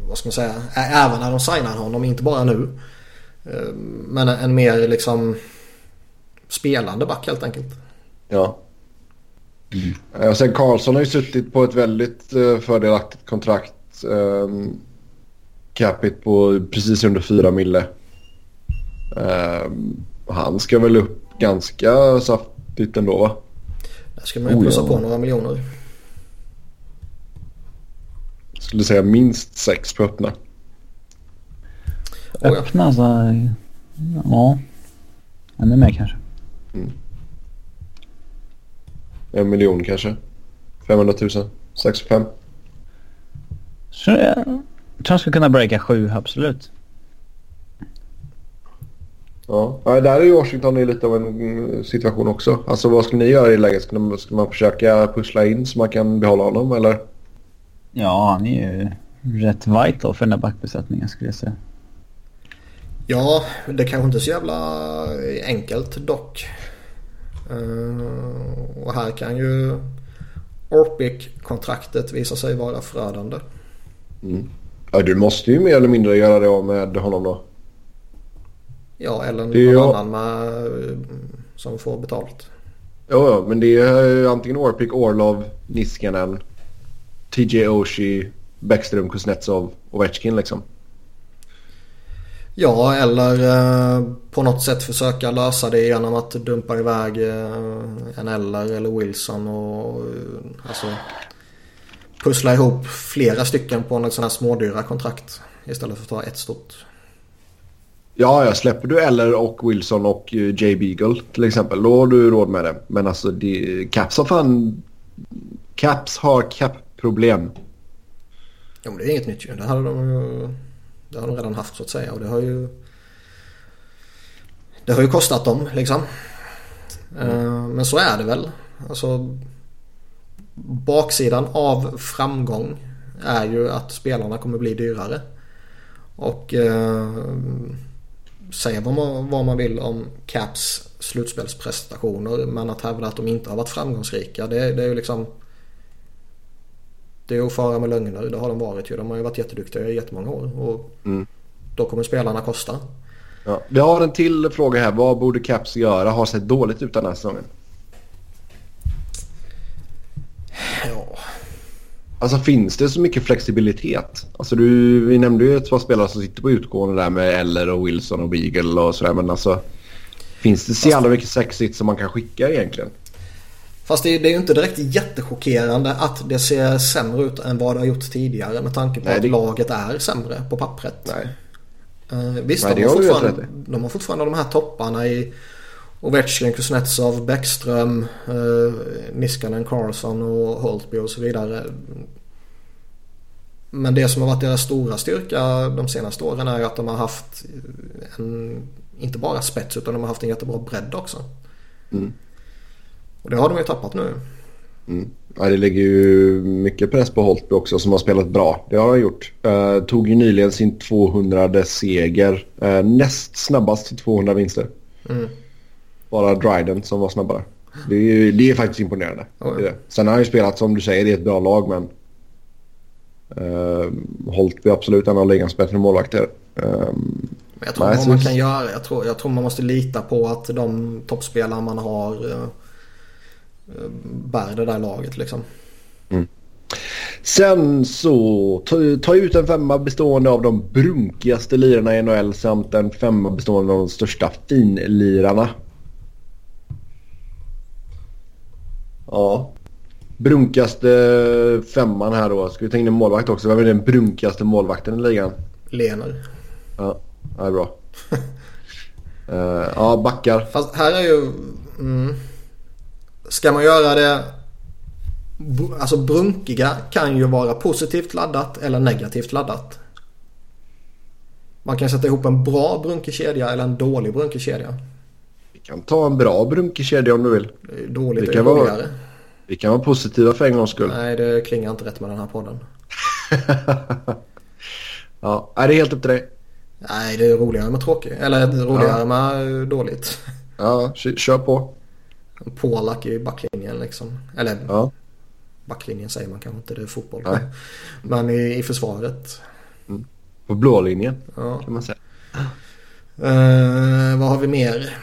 vad ska man säga, även när de signar honom, inte bara nu. Eh, Men en mer liksom spelande back helt enkelt. Ja. Mm. Och sen Karlsson har ju suttit på ett väldigt fördelaktigt kontrakt. Um, capita på precis under 4 mille. Um, han ska väl upp ganska saftigt ändå va? Där ska man ju Oh, plussa ja. på några miljoner. Skulle säga minst 6 på öppna. Oh, ja. Öppna så... Ja. Ännu mer kanske. En miljon kanske. 500 000. 6 5. Så jag tror han skulle kunna breaka sju, absolut. Ja, ja där är ju Washington i lite av en mm, situation också. Alltså vad ska ni göra i läget? Ska man, ska man försöka pussla in så man kan behålla honom eller? Ja, han är ju rätt vital för den där backbesättningen skulle jag säga. Ja, det kanske inte är så jävla enkelt dock. Eh, och här kan ju Orpik-kontraktet visa sig vara förödande. Ja, du måste ju mer eller mindre göra det av med honom då. Ja, eller någon ju- annan med, som får betalt. Ja, ja, men det är ju antingen Orpik, Orlov, Niskanen, TJ Oshie, Bäckström, Kuznetsov, Ovechkin liksom. Ja, eller eh, på något sätt försöka lösa det genom att dumpa iväg eh, en Eller eller Wilson och eh, alltså pussla ihop flera stycken på något sån här smådyra kontrakt istället för att ta ett stort. Ja, ja, släpper du Eller och Wilson och Jay Beagle till exempel, då har du råd med det. Men alltså, det, Caps har fan... Caps har cap-problem. Ja, men det är inget nytt ju. Det hade de ju det har de redan haft så att säga och det har ju det har ju kostat dem liksom. Eh, Men så är det väl. Alltså baksidan av framgång är ju att spelarna kommer bli dyrare. Och eh, säga vad man, vad man vill om Caps slutspelsprestationer men att hävda att de inte har varit framgångsrika det, det är ju liksom det är att fara med lögner. Det har de varit ju. De har ju varit jätteduktiga i jättemånga år. Och Mm. då kommer spelarna kosta. Ja. Vi har en till fråga här. Vad borde Caps göra? Har sett dåligt ut den här säsongen. Ja. Alltså finns det så mycket flexibilitet? Alltså du, vi nämnde ju ett par spelare som sitter på utgående där med Eller och Wilson och Beagle och sådär. Men alltså finns det så jävla mycket sexigt som man kan skicka egentligen? Fast det är, det är ju inte direkt jättechockerande att det ser sämre ut än vad det har gjort tidigare med tanke på Nej, att det- laget är sämre på pappret. Nej. Eh, visst, Nej, de, har fortfarande, de har fortfarande de här topparna i Ovechkin, Kuznetsov, Bäckström, eh, Niskanen, Carlson och Holtby och så vidare. Men det som har varit deras stora styrka de senaste åren är ju att de har haft en, inte bara spets utan de har haft en jättebra bredd också. Mm. Och det har de ju tappat nu. Ja, det ligger ju mycket press på Holtby också som har spelat bra. Det har han gjort. Eh, tog ju nyligen sin 200 seger. Eh, näst snabbast till 200 vinster. Mm. Bara Dryden som var snabbare. Det är, ju- det är faktiskt imponerande. Ja, ja. Det. Sen har han ju spelat som du säger i ett bra lag men... Uh, Holtby är absolut en av ligans bättre målvakter. Men jag tror Nej, man kan göra. Jag tror, jag tror man måste lita på att de toppspelare man har eh, eh, bär det där laget liksom. Sen så ta, ta ut en femma bestående av de brunkigaste lirarna i NHL samt en femma bestående av de största finlirarna. Ja. Brunkaste femman här då. Ska vi ta in en målvakt också? Vem är den brunkaste målvakten i ligan? Lener. Ja, det är bra. uh, ja, backar. Fast här är ju... Mm, ska man göra det... Alltså brunkiga kan ju vara positivt laddat eller negativt laddat. Man kan sätta ihop en bra brunkig kedja eller en dålig brunkig kedja. Vi kan ta en bra brunkig kedja om du vill. Dåligt Det är kan ju vara- roligare. Vi kan vara positiva för en gångs skull. Nej, det klingar inte rätt med den här podden. ja, nej, det är helt upp till dig. Nej, det är roligare med tråkigt. Eller är roligare med eh, dåligt. Ja, kö- kör på. Polak i backlinjen liksom. Eller Ja. backlinjen säger man kanske inte, det är fotboll. Nej. Men i, i försvaret. På blå linjen Ja. kan man säga. Eh, vad har vi mer?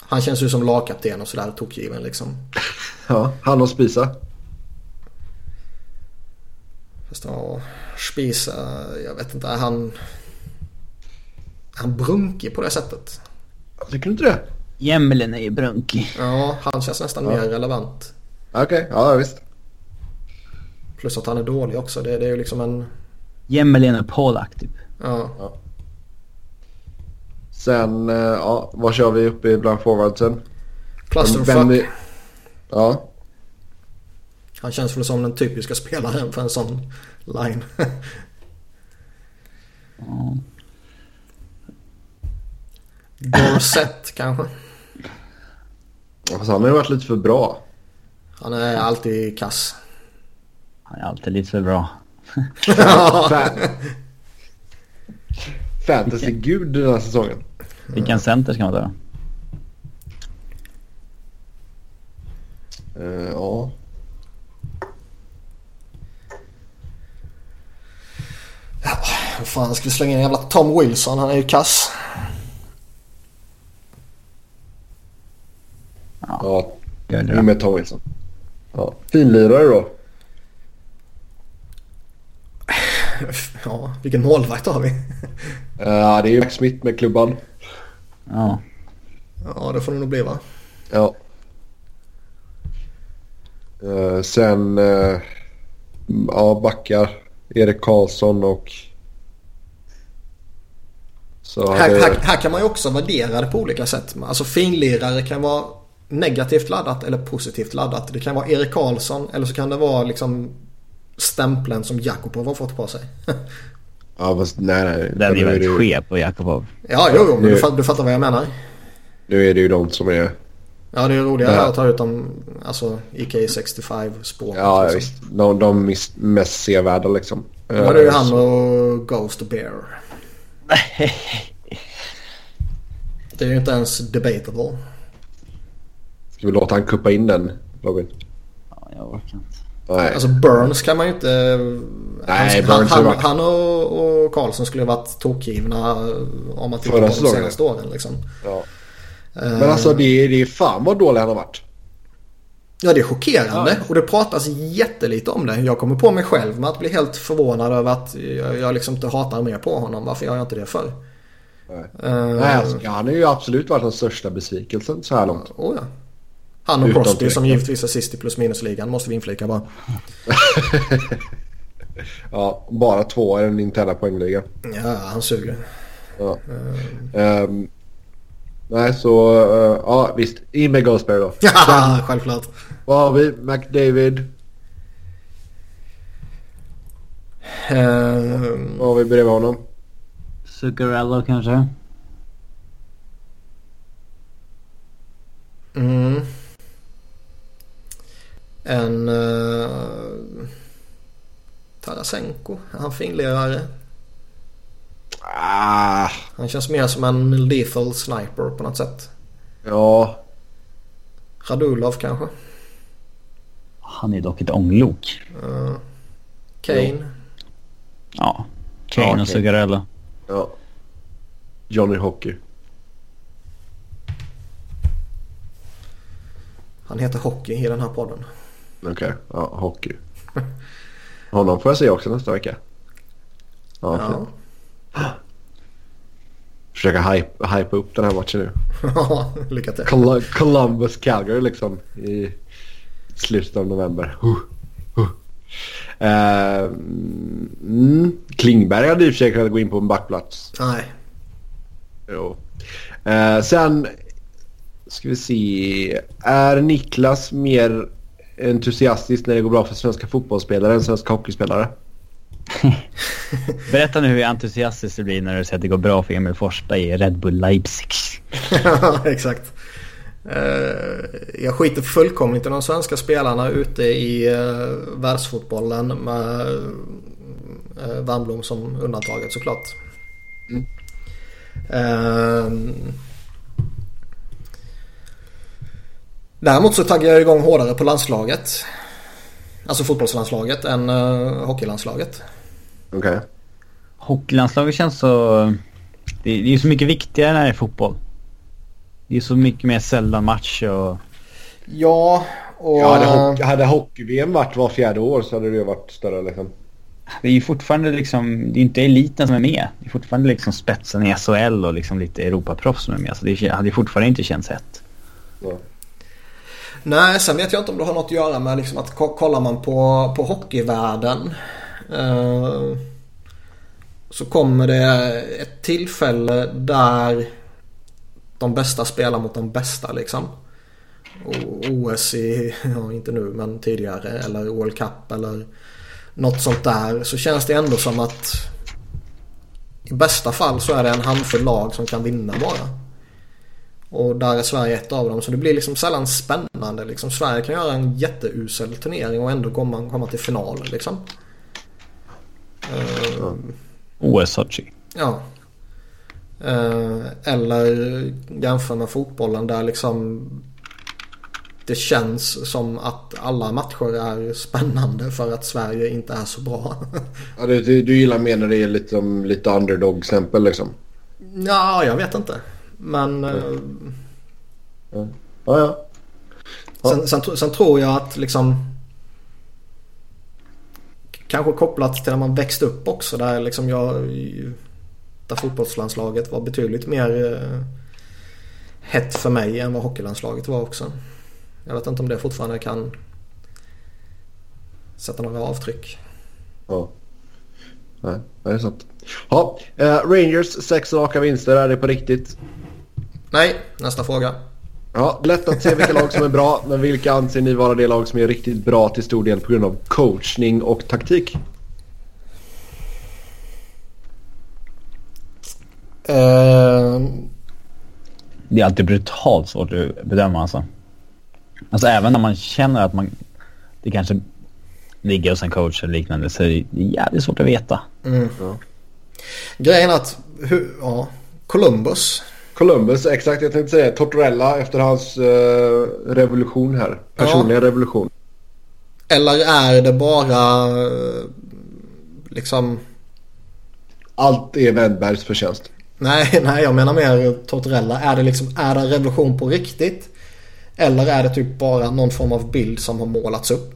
Han känns ju som lagkapten och sådär tokgiven liksom. Ja, han och Spisa. Fast ja, Spisa, jag vet inte. är Han, är han brunkig på det sättet. Tycker du inte det? Jämlen är ju brunkig. Ja, han känns nästan Ja. mer relevant. Okej, ja visst. Plus att han är dålig också. Det, det är ju liksom en... Jämlen och Polak typ. Ja. Sen, eh, ja, vad kör vi uppe bland forwardsen? Clusterfuck. Vi- Ja, Han känns väl som den typiska spelaren för en sån line. Ja. Dorset kanske. Fast han har ju varit lite för bra. Han är alltid kass. Han är alltid lite för bra. Fa- Fantasy-gud den här säsongen. Vilken center ska man ta? Eh, ja. Vad fan ska vi slänga in jävla Tom Wilson? Han är ju kass. Ja, Gör det med Tom Wilson. Ja. Finlirare då? Ja, vilken målvakt har vi? Ja, det är ju Max Smith med klubban. Ja. Ja, det får det nog bli va? Ja. Eh, sen, eh, ja backar. Erik Karlsson och... Så Här, hade- här, här kan man ju också värdera det på olika sätt. Alltså finlirare kan vara negativt laddat eller positivt laddat. Det kan vara Erik Karlsson eller så kan det vara liksom stämpeln som Jakubov har fått på sig. Ja, fast nej, nej. Den är är det, väldigt ju- skev på Jakobov. ja, jo, jo, men Nu- du, fatt- du fattar vad jag menar. nu är det ju de som är... Ja, det är roligare att ta ut dem, alltså IK65-språket. Ja, liksom. visst. De, de mest sevärda liksom. Då var det ju han och Ghost Bear. Det är ju inte ens debatable. Ska vi låta han kuppa in den, Robin? Ja, jag orkar inte. Nej. Alltså Burns kan man ju inte... Nej, han, Burns han, han och, och Karlsson skulle ju varit tokgivna om man tittar på de senaste åren liksom. ja. Eh, Men alltså det är, det är fan vad dålig han har varit. Ja det är chockerande och det pratas jättelite om det. Jag kommer på mig själv med att bli helt förvånad över att jag, jag liksom inte hatar mer på honom. Varför gör jag inte det för? Nej. Uh, Nej, alltså, ja, han har ju absolut varit den största besvikelsen så här långt. oh, ja. Han och Crosby som givetvis är sist i plus minus-ligan måste vi inflika bara. Ja, bara två i den interna poängligan. Ja, han suger. Ja. Ehm, nej, så eh, ja visst. In med Ghostbear då. Ja, självklart. Vad har vi? McDavid. Ehm, Vad har vi bredvid honom? Zuccarello kanske? Mm. En... Uh, Tarasenko. Är han finlirare? Ah, Han känns mer som en lethal sniper på något sätt. ja. Radulov kanske? Han är dock ett ånglok. Uh, Kane? Ja. Kane Ja, och Kane. Zuccarello. ja. Johnny Hockey. Han heter Hockey i den här podden. Okej, ja, Hockey. Honom får jag se också nästa vecka. Ja, Ja. fint. Försöka hype, hype upp den här matchen nu. Ja, lycka till. Col- Columbus Calgary liksom. I slutet av november. Uh, uh. Uh, mm, Klingberg hade i och för sig kunnat gå in på en backplats. Nej. Jo. Uh, sen ska vi se. Är Niklas mer entusiastisk när det går bra för svenska fotbollsspelare än svenska hockeyspelare? Berätta nu hur entusiastiskt det blir när du säger att det går bra för Emil Forsberg i Red Bull Leipzig. Ja, exakt. Uh, jag skiter fullkomligt i de svenska spelarna ute i uh, världsfotbollen med uh, Wernbloom som undantaget såklart. Mm. Uh, däremot så taggar jag igång hårdare på landslaget. Alltså fotbollslandslaget än uh, hockeylandslaget. Okej. Okay. Hockeylandslaget känns så... Det är ju så mycket viktigare när det är fotboll. Det är så mycket mer sällan match och... Ja, och... Ja, hade, hockey, hade hockey-VM varit var fjärde år så hade det ju varit större liksom. Det är ju fortfarande liksom... Det är inte eliten som är med. Det är fortfarande liksom spetsen i SHL och liksom lite Europaproffs som är med. Så det hade ju fortfarande inte känts hett. Ja. Nej, sen vet jag inte om det har något att göra med liksom att kollar man på, på hockeyvärlden. eh, så kommer det ett tillfälle där de bästa spelar mot de bästa liksom. OS i, ja inte nu men tidigare eller World Cup eller något sånt där. Så känns det ändå som att i bästa fall så är det en handfull lag som kan vinna bara. Och där är Sverige ett av dem. Så det blir liksom sällan spännande. Liksom Sverige kan göra en jätteusel turnering och ändå komma, komma till final liksom. Uh, OS Sochi. Ja. Uh, eller jämför med fotbollen där liksom det känns som att alla matcher är spännande för att Sverige inte är så bra. ja, du, du, du gillar mer när det är lite, lite underdog-exempel liksom? Ja, jag vet inte. Men... Mm. Ja. Ja, ja. Sen, sen, sen, tror jag att liksom... Kanske kopplat till när man växte upp också där liksom jag... Där fotbollslandslaget var betydligt mer eh, hett för mig än vad hockeylandslaget var också. Jag vet inte om det fortfarande kan sätta några avtryck. Ja. Nej, det är sant. Ja, uh, Rangers sex raka vinster. Är det på riktigt? Nej, nästa fråga. Ja, lätt att se vilka lag som är bra, men vilka anser ni vara det lag som är riktigt bra till stor del på grund av coachning och taktik? Uh... Det är alltid brutalt svårt att bedöma alltså. Alltså även när man känner att man... Det kanske ligger hos en coach eller liknande så är det jävligt svårt att veta. Mm. Ja. Grejen att... Hur, ja, Columbus Columbus, exakt. Jag tänkte säga Tortorella efter hans uh, revolution här. Personliga ja. revolution. Eller är det bara liksom... Allt är Wennbergs förtjänst. Nej, nej, jag menar mer Tortorella. Är det liksom, är det en revolution på riktigt? Eller är det typ bara någon form av bild som har målats upp?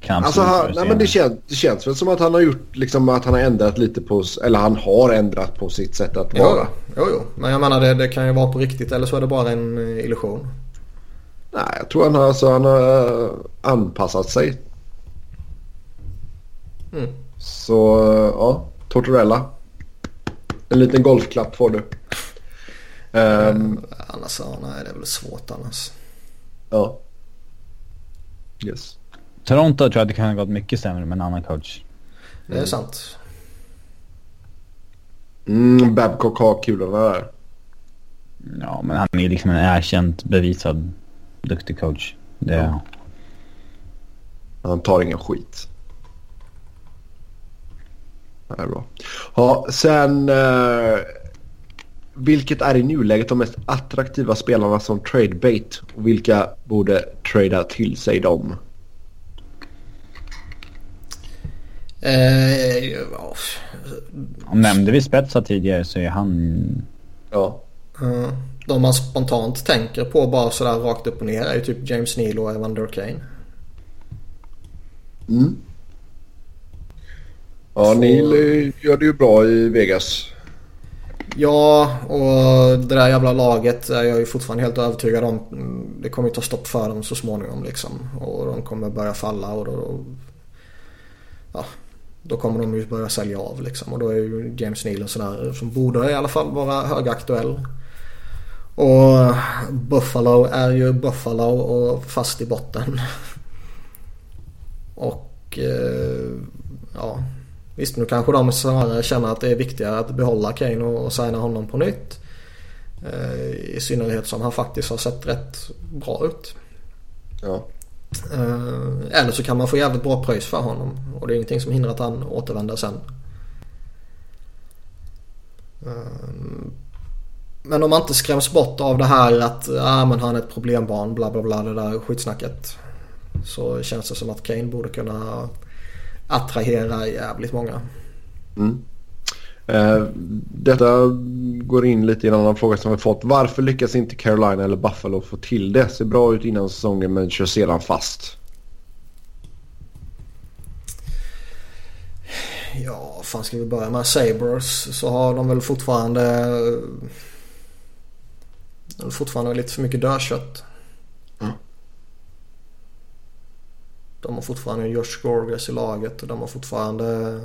Kan alltså han, nej, men det, känns, det känns väl som att han har gjort liksom att han har ändrat lite på eller han har ändrat på sitt sätt att vara. Jo, jo. men jag menar det, det kan ju vara på riktigt eller så är det bara en eh, illusion. Nej, jag tror han har, alltså, han har uh, anpassat sig. Mm. Så ja, Tortorella. En liten golfklapp får du. Um, annars, ja, nej det är väl svårt annars. Ja. Yes. Toronto tror jag att det kan ha gått mycket sämre med en annan coach. Det är sant. Mm, Babcock har kulorna där. Ja, men han är liksom en erkänt bevisad duktig coach. Det... Ja. Han tar ingen skit. Det är bra. Ja, sen... Eh, vilket är i nuläget de mest attraktiva spelarna som trade bait? Och vilka borde trada till sig dem? Eh, ja. Nämnde vi Spetsa tidigare så är han... Ja. Uh, de man spontant tänker på bara sådär rakt upp och ner är ju typ James Neal och Evander Kane. Mm. Ja, så... Neil gör det ju bra i Vegas. Ja, och det där jävla laget är jag ju fortfarande helt övertygad om det kommer ju ta stopp för dem så småningom liksom. Och de kommer börja falla och då, ja, då kommer de ju börja sälja av liksom. Och då är ju James Neal sån där som borde i alla fall vara högaktuell. Och Buffalo är ju Buffalo och fast i botten. Och eh, ja, visst nu kanske de snarare känner att det är viktigare att behålla Kane och signa honom på nytt. Eh, I synnerhet som han faktiskt har sett rätt bra ut. Ja. Eh, eller så kan man få jävligt bra pröjs för honom. Och det är ingenting som hindrar att han återvänder sen. Eh, men om man inte skräms bort av det här att ah, men han är ett problembarn, bla bla bla, det där skitsnacket. Så känns det som att Kane borde kunna attrahera jävligt många. Mm. Eh, detta går in lite i en annan fråga som vi fått. Varför lyckas inte Carolina eller Buffalo få till det? Ser bra ut innan säsongen men kör sedan fast. Ja, fan ska vi börja med Sabres så har de väl fortfarande fortfarande lite för mycket dödkött. Mm. De har fortfarande Josh Gorgas i laget och de har fortfarande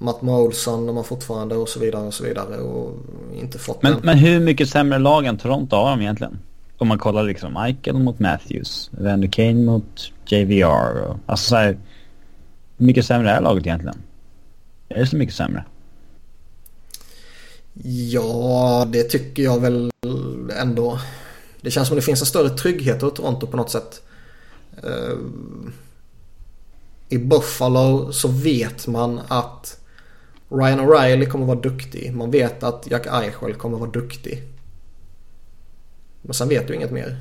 Matt Molson, de har fortfarande och så vidare och så vidare och inte fått men, men hur mycket sämre lag än Toronto har de egentligen? Om man kollar liksom Michael mot Matthews, Vander Kane mot JVR och alltså så här, Hur mycket sämre är laget egentligen? Är det så mycket sämre? Ja, det tycker jag väl ändå. Det känns som det finns en större trygghet i Toronto på något sätt. Uh, I Buffalo så vet man att Ryan O'Reilly kommer vara duktig. Man vet att Jack Eichel kommer vara duktig. Men sen vet du inget mer.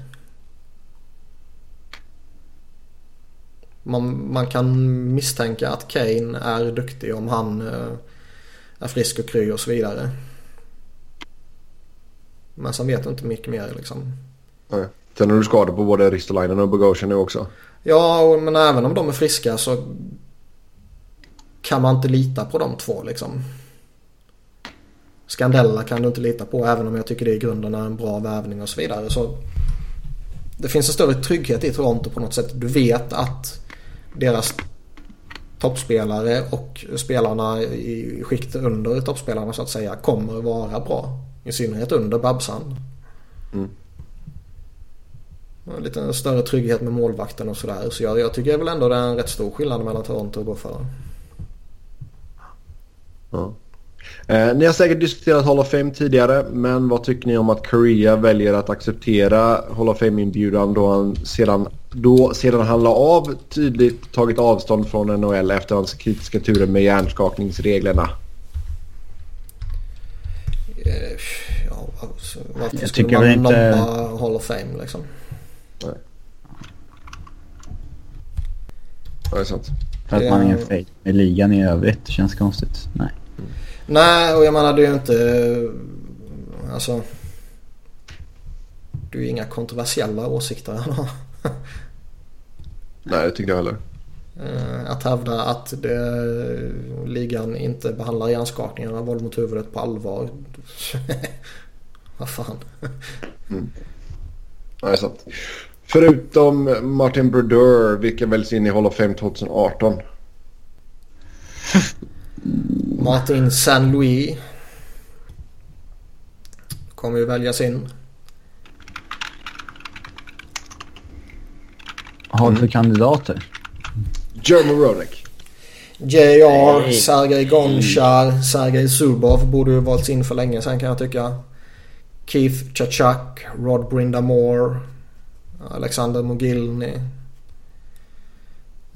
Man, man kan misstänka att Kane är duktig om han uh, är frisk och kry och så vidare. Men sen vet du inte mycket mer liksom. Nej. Sen har du skador på både Ristolainen och Bogosian nu också. Ja, men även om de är friska så kan man inte lita på de två liksom. Skandella kan du inte lita på även om jag tycker det i grunden är en bra värvning och så vidare. Så det finns en större trygghet i Toronto på något sätt. Du vet att deras toppspelare och spelarna i skiktet under toppspelarna så att säga kommer vara bra. I synnerhet under Babsan. Mm. En lite större trygghet med målvakten och sådär. Så jag, jag tycker väl ändå det är en rätt stor skillnad mellan Toronto och Buffalo. Ja. Eh, ni har säkert diskuterat Hall of Fame tidigare men vad tycker ni om att Korea väljer att acceptera Hall of Fame-inbjudan då han sedan, då, sedan han la av tydligt tagit avstånd från NHL efter hans kritiska turer med hjärnskakningsreglerna? Eh, ja, alltså, varför jag skulle man inte... nobba Hall of Fame liksom? Nej. Ja, det är sant. För att man är fake med ligan i övrigt. Det känns konstigt. Nej. Mm. Nej, och jag menar det är ju inte... Alltså... Det är ju inga kontroversiella åsikter han har. Nej, det tycker jag heller. Eh, att hävda att det, ligan inte behandlar hjärnskakningar och våld mot huvudet på allvar. Vad fan. Mm. Är sant. Förutom Martin Brodeur, vilka väljs in i Hall of Fame 2018? Martin Saint Louis. Kommer ju väljas in. Har du för kandidater? Joe Moronek. JR, Sergej Gonchar, Sergej Zubov borde ju valts in för länge sedan kan jag tycka. Keith Chachak, Rod Brindamore, Alexander Mogilny.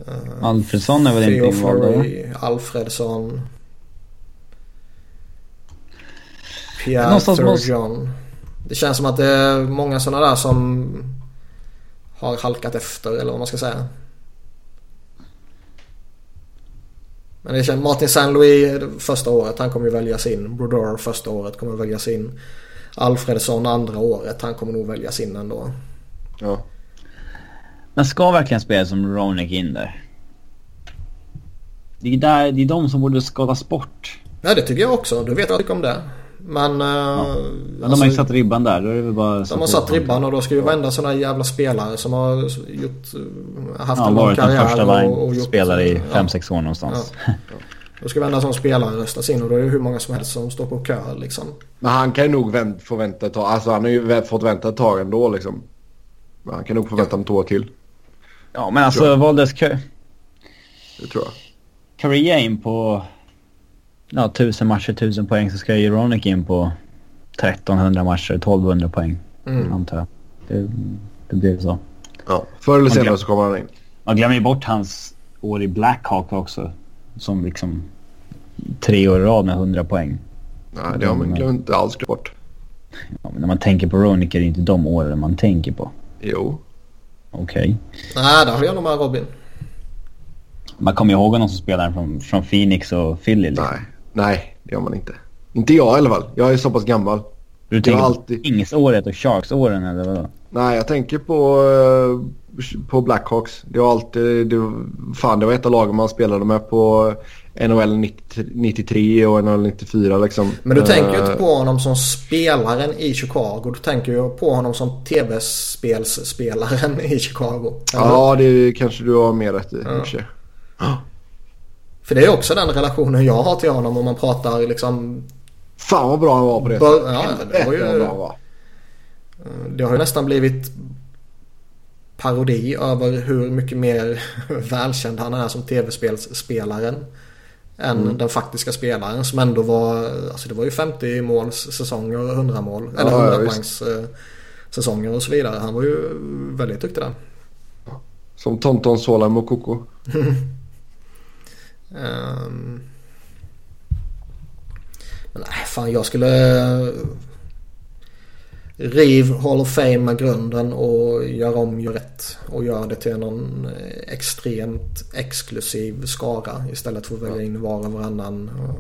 Uh, Alfredsson är väl inte invald Alfredsson. Pierre Thurjohn. Det känns som att det är många sådana där som har halkat efter eller vad man ska säga. Men det känns Martin Saint-Louis första året, han kommer ju väljas in. Brodeur första året kommer väljas in. Alfredsson andra året, han kommer nog väljas in ändå. Ja. Men ska verkligen spela som Ronek in där? Det är, där, det är de som borde skalas bort. Ja det tycker jag också. Du vet vad jag tycker om det. Men... Ja. Eh, men de alltså, har ju satt ribban där. Då är det bara de har satt ribban och då ska ju varenda sån här jävla spelare som har gjort, haft ja, en lång karriär. Första och, och gjort, spelare i 5-6 ja. år någonstans. Ja. Då ska varenda sån spelare röstas in och då är det hur många som helst som står på kö liksom. Men han kan ju nog vänt, få vänta ett tag. Alltså han har ju fått vänta ett tag ändå liksom. Men han kan nog få vänta ja. två år till. Ja men alltså valdes. Det tror jag. Korea in på ja, 1000 matcher, 1000 poäng så ska ju Ronick in på 1300 matcher, 1200 poäng. Mm. Antar jag. Det, det blir så. Ja, förr eller senare så kommer han in. Man glömmer ju bort hans år i Blackhawk också. Som liksom tre år i rad med 100 poäng. Nej, det har man glömt inte alls bort. Ja, men när man tänker på Ronick är det inte de åren man tänker på. Jo. Okej. Okay. Nej, där har jag nog med Robin. Man kommer ihåg honom som spelare från, från Phoenix och Philly. Liksom. Nej, nej, det gör man inte. Inte jag i alla fall. Jag är så pass gammal. Du tänker alltid... på Phoenix-året och Sharks-åren eller vadå? Nej, jag tänker på, eh, på Blackhawks. Det var alltid... Det, fan, det var ett av lagen man spelade med på NHL 93 och NHL 94 liksom. Men du tänker ju inte på honom som spelaren i Chicago. Du tänker ju på honom som tv-spelsspelaren i Chicago. Eller? Ja, det kanske du har mer rätt i. Ja. För det är också den relationen jag har till honom om man pratar liksom... Fan vad bra han var på det. ja, det, var ju, det har ju nästan blivit parodi över hur mycket mer välkänd han är som tv-spelsspelaren än mm. den faktiska spelaren som ändå var, alltså det var ju 50 måls säsonger och 100 mål, eller 100 ja, poängs eh, säsonger och så vidare. Han var ju väldigt duktig där. Som Tonton Sola Mokoko. um, men nej, fan jag skulle riv Hall of Fame grunden och gör om, gör rätt. Och gör det till någon eh, extremt exklusiv skara istället för att välja in var och varannan eh,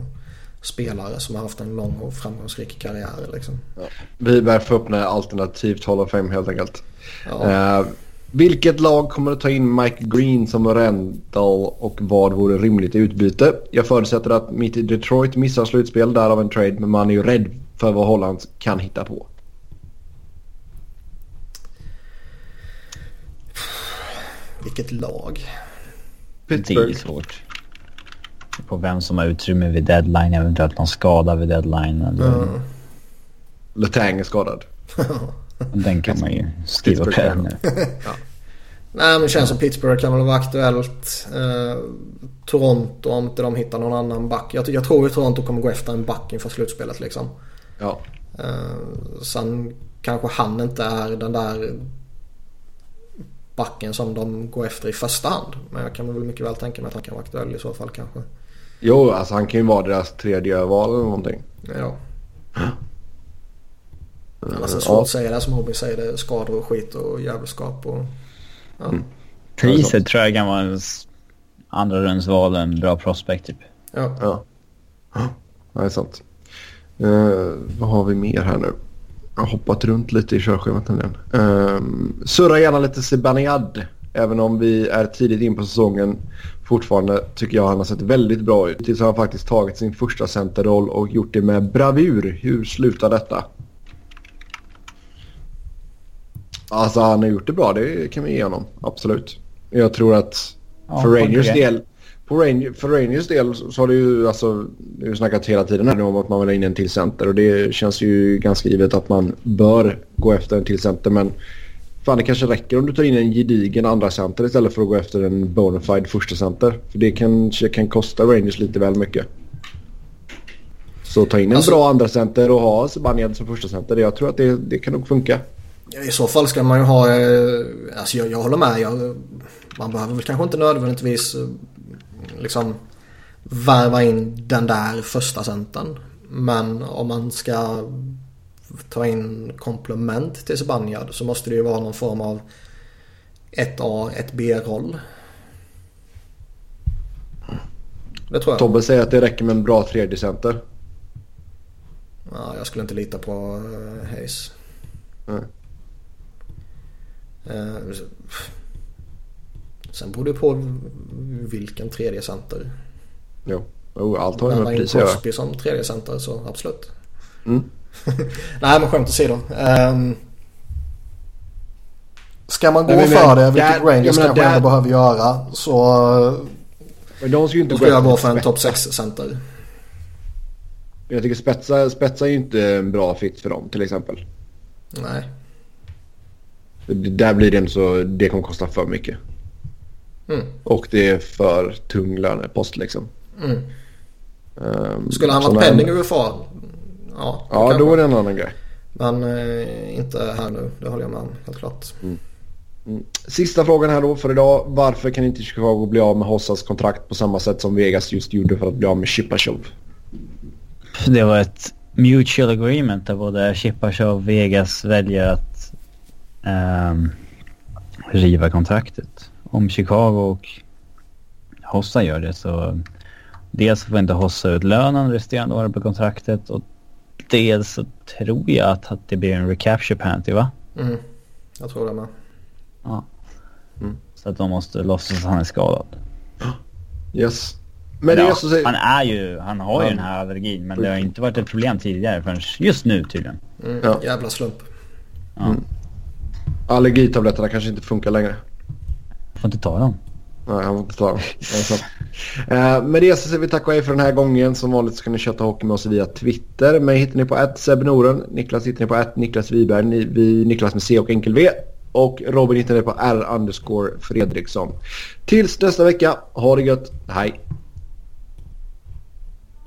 spelare som har haft en lång och framgångsrik karriär. Liksom. Ja. Vi får öppna alternativt Hall of Fame helt enkelt. Ja. Uh, vilket lag kommer att ta in Mike Green som rental och vad vore rimligt utbyte? Jag förutsätter att mitt i Detroit missar slutspel därav en trade men man är ju rädd för vad Holland kan hitta på. Vilket lag? Pittsburgh. Det är svårt. På vem som har utrymme vid deadline, eventuellt någon skada vid deadline. Eller... Mm. Letang är skadad. Den kan man ju skriva upp här nu. ja. Nej men det känns som Pittsburgh kan väl vara aktuellt. Eh, Toronto om inte de hittar någon annan back. Jag, jag tror att Toronto kommer gå efter en back inför slutspelet liksom. Ja. Eh, sen kanske han inte är den där backen som de går efter i första hand. Men jag kan väl mycket väl tänka mig att han kan vara aktuell i så fall kanske. Jo, alltså han kan ju vara deras tredje val eller någonting. Ja. Annars är det svårt att säga det som Robin säger. Det är skador och skit och jävelskap och... Ja. Mm. Priset tror jag kan vara en andra rundsval en bra prospect typ. Ja. Ja, ja det är sant. Uh, vad har vi mer här nu? Har hoppat runt lite i körschemat nämligen. Um, surra gärna lite Zibanejad. Även om vi är tidigt in på säsongen fortfarande tycker jag han har sett väldigt bra ut. Tills han faktiskt tagit sin första centerroll och gjort det med bravur. Hur slutar detta? Alltså han har gjort det bra, det kan vi ge honom. Absolut. Jag tror att ja, för Rangers del Ranger, för Rangers del så har det ju alltså, det har snackat hela tiden här om att man vill ha in en till center och det känns ju ganska givet att man bör gå efter en till center men fan det kanske räcker om du tar in en gedigen andra center istället för att gå efter en bonafide första center. För det kanske kan kosta Rangers lite väl mycket. Så ta in en alltså, bra andra center och ha Zibanejad som första center. Jag tror att det, det kan nog funka. I så fall ska man ju ha, eh, alltså jag, jag håller med. Jag, man behöver väl kanske inte nödvändigtvis liksom värva in den där första centern. Men om man ska ta in komplement till Zibanejad så måste det ju vara någon form av 1A, 1B-roll. Det tror jag. Tobbe säger att det räcker med en bra tredje center. Ja, jag skulle inte lita på uh, Hayes. Mm. Uh, Sen beror det på vilken tredje center. Jo, oh, allt har ju med pris att göra. Crosby som tredje center så absolut. Mm. Nej men skämt åsido. Um, ska man gå Nej, för det, vilket där, Rangers kanske där, ändå behöver göra, så... Men de ska ju inte då jag gå för en topp 6-center. Jag tycker spetsa, spetsa är ju inte en bra fit för dem till exempel. Nej. Där blir det inte så, det kommer kosta för mycket. Mm. Och det är för tung lönepost liksom. Mm. Um, Skulle han varit penning UFA? Ja, ja då är det en annan grej. Men eh, inte här nu, det håller jag med om helt klart. Mm. Mm. Sista frågan här då för idag. Varför kan inte Chicago bli av med Hossas kontrakt på samma sätt som Vegas just gjorde för att bli av med Chipachov? Det var ett mutual agreement där både Chipachov och Vegas väljer att um, riva kontraktet. Om Chicago och Hossa gör det så dels får inte Hossa ut lönen resterande året på kontraktet och dels så tror jag att, att det blir en recapture penalty va? Mm. Jag tror det med. Ja. Mm. Så att de måste låtsas att han är skadad. Yes. Men ja, så... Han är ju, han har ju den här allergin men det har inte varit ett problem tidigare förrän just nu tydligen. Mm. Ja. Jävla slump. Ja. Mm. Allergitabletterna kanske inte funkar längre. Får inte ta dem. Nej, han får inte ta dem. eh, med det så säger vi tack och hej för den här gången. Som vanligt så kan ni köta hockey med oss via Twitter. Mig hittar ni på att Niklas hittar ni på att Niklas Wiberg. Ni, vi, Niklas med C och enkel V. Och Robin hittar ni på R underscore Fredriksson. Tills nästa vecka. Ha det gött. Hej.